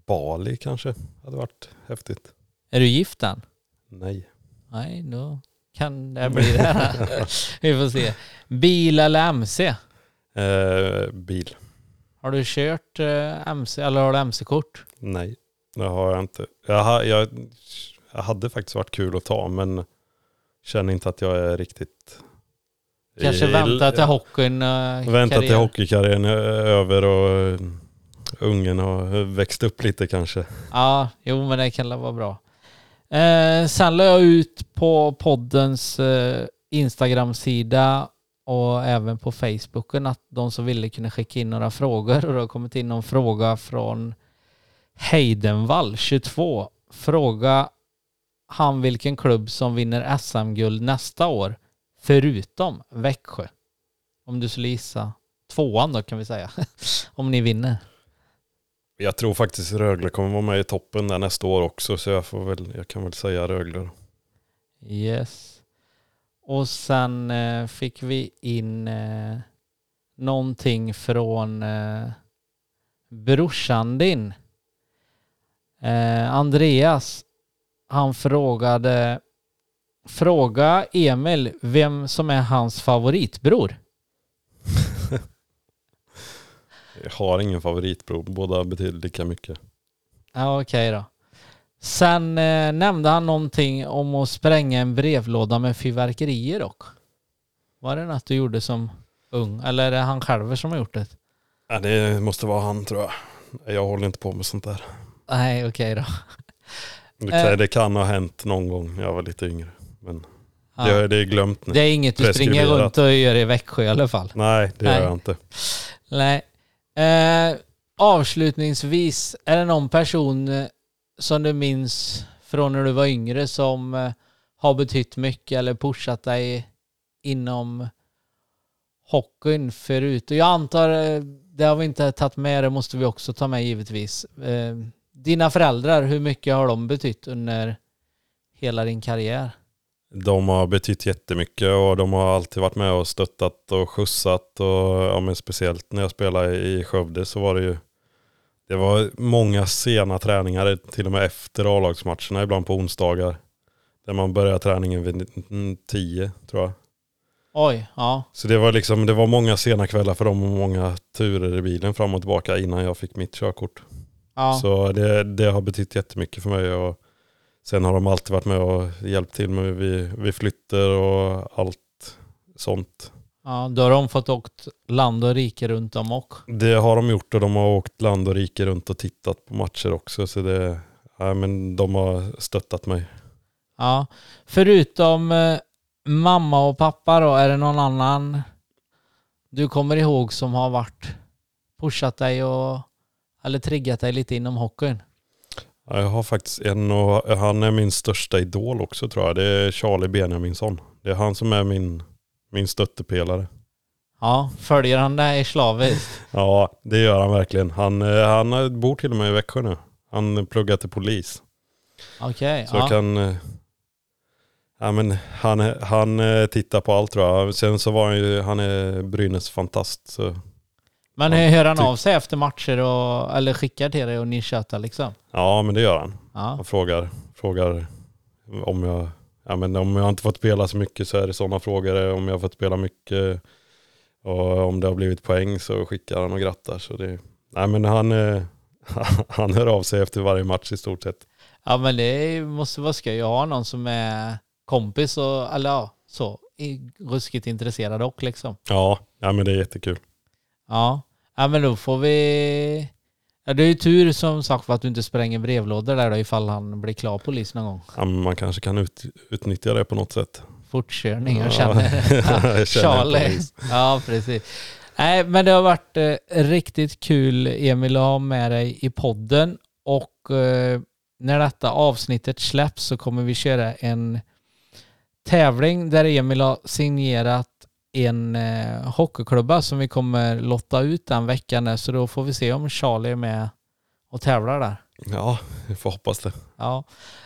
Bali kanske hade varit häftigt. Är du gift än? Nej. Nej, då kan det bli det. Vi får se. Bil eller MC? Eh, bil. Har du kört eh, MC eller har du MC-kort? Nej, det har jag inte. Jag, jag, jag hade faktiskt varit kul att ta men känner inte att jag är riktigt... Kanske i- vänta till hockeyn uh, Vänta till hockeykarriären är över och eh, ungen har växt upp lite kanske. Ja, jo men det kan väl vara bra. Eh, sen la jag ut på poddens eh, Instagram-sida och även på Facebooken att de som ville kunde skicka in några frågor och det har kommit in någon fråga från Heidenvall 22. Fråga han vilken klubb som vinner SM-guld nästa år, förutom Växjö. Om du skulle gissa tvåan då kan vi säga, om ni vinner. Jag tror faktiskt Rögle kommer vara med i toppen där nästa år också så jag, får väl, jag kan väl säga Rögle. Yes. Och sen eh, fick vi in eh, någonting från eh, brorsan din. Eh, Andreas, han frågade Fråga Emil vem som är hans favoritbror. Jag har ingen favoritbror, båda betyder lika mycket. Ja, okej då. Sen eh, nämnde han någonting om att spränga en brevlåda med fyrverkerier dock. Var det något du gjorde som ung? Eller är det han själv som har gjort det? Ja, det måste vara han tror jag. Jag håller inte på med sånt där. Nej, okej då. Det kan, Eh. det kan ha hänt någon gång när jag var lite yngre. Men Ja. det, det är glömt nu. Det är inget du springer Preskriberat. runt och gör i Växjö i alla fall. Nej, det Nej. gör jag inte. Nej. Eh, avslutningsvis, är det någon person eh, som du minns från när du var yngre som eh, har betytt mycket eller pushat dig inom hockeyn förut? Och jag antar, eh, det har vi inte tagit med, det måste vi också ta med givetvis. Eh, dina föräldrar, hur mycket har de betytt under hela din karriär? De har betytt jättemycket och de har alltid varit med och stöttat och skjutsat. Och, ja, men speciellt när jag spelade i Skövde så var det ju det var många sena träningar, till och med efter A-lagsmatcherna, ibland på onsdagar. Där man började träningen vid 10 tror jag. Oj, ja. Så det var liksom, det var många sena kvällar för dem och många turer i bilen fram och tillbaka innan jag fick mitt körkort. ja. Så det, det har betytt jättemycket för mig. Och sen har de alltid varit med och hjälpt till med vid, vid flytter och allt sånt. ja. Då har de fått åkt land och rike runt om och. Det har de gjort och de har åkt land och rike runt och tittat på matcher också. Så det, ja, men de har stöttat mig. Ja, förutom eh, mamma och pappa då, är det någon annan du kommer ihåg som har varit pushat dig och eller triggat dig lite inom hockeyn? Ja, Jag har faktiskt en och han är min största idol också tror jag. Det är Charlie Benjaminsson. Det är han som är min, min stöttepelare. Ja, följer han dig slaviskt? Ja, det gör han verkligen. Han, eh, han bor till och med i Växjö nu. Han pluggar till polis. Okej, Så ja. jag kan... eh, Ja, men han, han eh, tittar på allt tror jag. Sen så var han ju, han är Brynäs fantast. Så, Men ja, hör han typ. av sig efter matcher och, eller skickar till dig och ni tjötar liksom? ja men det gör han. Ja, Han frågar, frågar om jag... Ja, men om jag inte fått spela så mycket så är det sådana frågor. Om jag har fått spela mycket och om det har blivit poäng så skickar han och grattar. Så det, nej, men han, eh, han hör av sig efter varje match i stort sett. ja men det måste vara skoj att ha någon som är kompis och, eller ja, så, ruskigt intresserad och liksom. Ja, ja men det är jättekul. Ja. ja, men då får vi... Ja, det är ju tur som sagt för att du inte spränger brevlådor där då ifall han blir klar polis någon gång. Ja, men man kanske kan ut, utnyttja det på något sätt. Fortkörning, jag Ja. känner Jag känner Charlie. Ja, precis. Nej, men det har varit eh, riktigt kul Emil att ha med dig i podden och eh, när detta avsnittet släpps så kommer vi köra en tävling där Emil har signerat en eh, hockeyklubba som vi kommer lotta ut den veckan så då får vi se om Charlie är med och tävlar där. Ja, vi får hoppas det. Ja.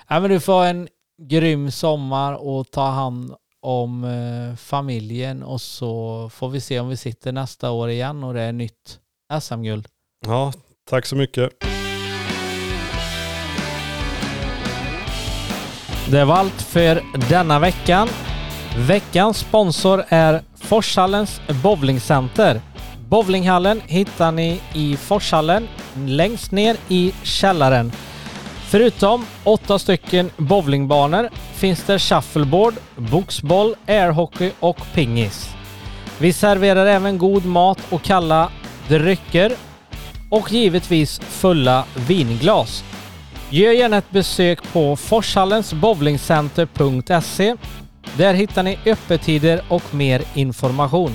ja men du får ha en grym sommar och ta hand om eh, familjen och så får vi se om vi sitter nästa år igen och det är nytt SM-guld. Ja, tack så mycket. Det var allt för denna veckan. Veckans sponsor är Forshallens bowlingcenter. Bowlinghallen hittar ni i Forshallen längst ner i källaren. Förutom åtta stycken bowlingbanor finns det shuffleboard, boxboll, airhockey och pingis. Vi serverar även god mat och kalla drycker och givetvis fulla vinglas. Gör gärna ett besök på forshallensbowlingcenter.se. Där hittar ni öppettider och mer information.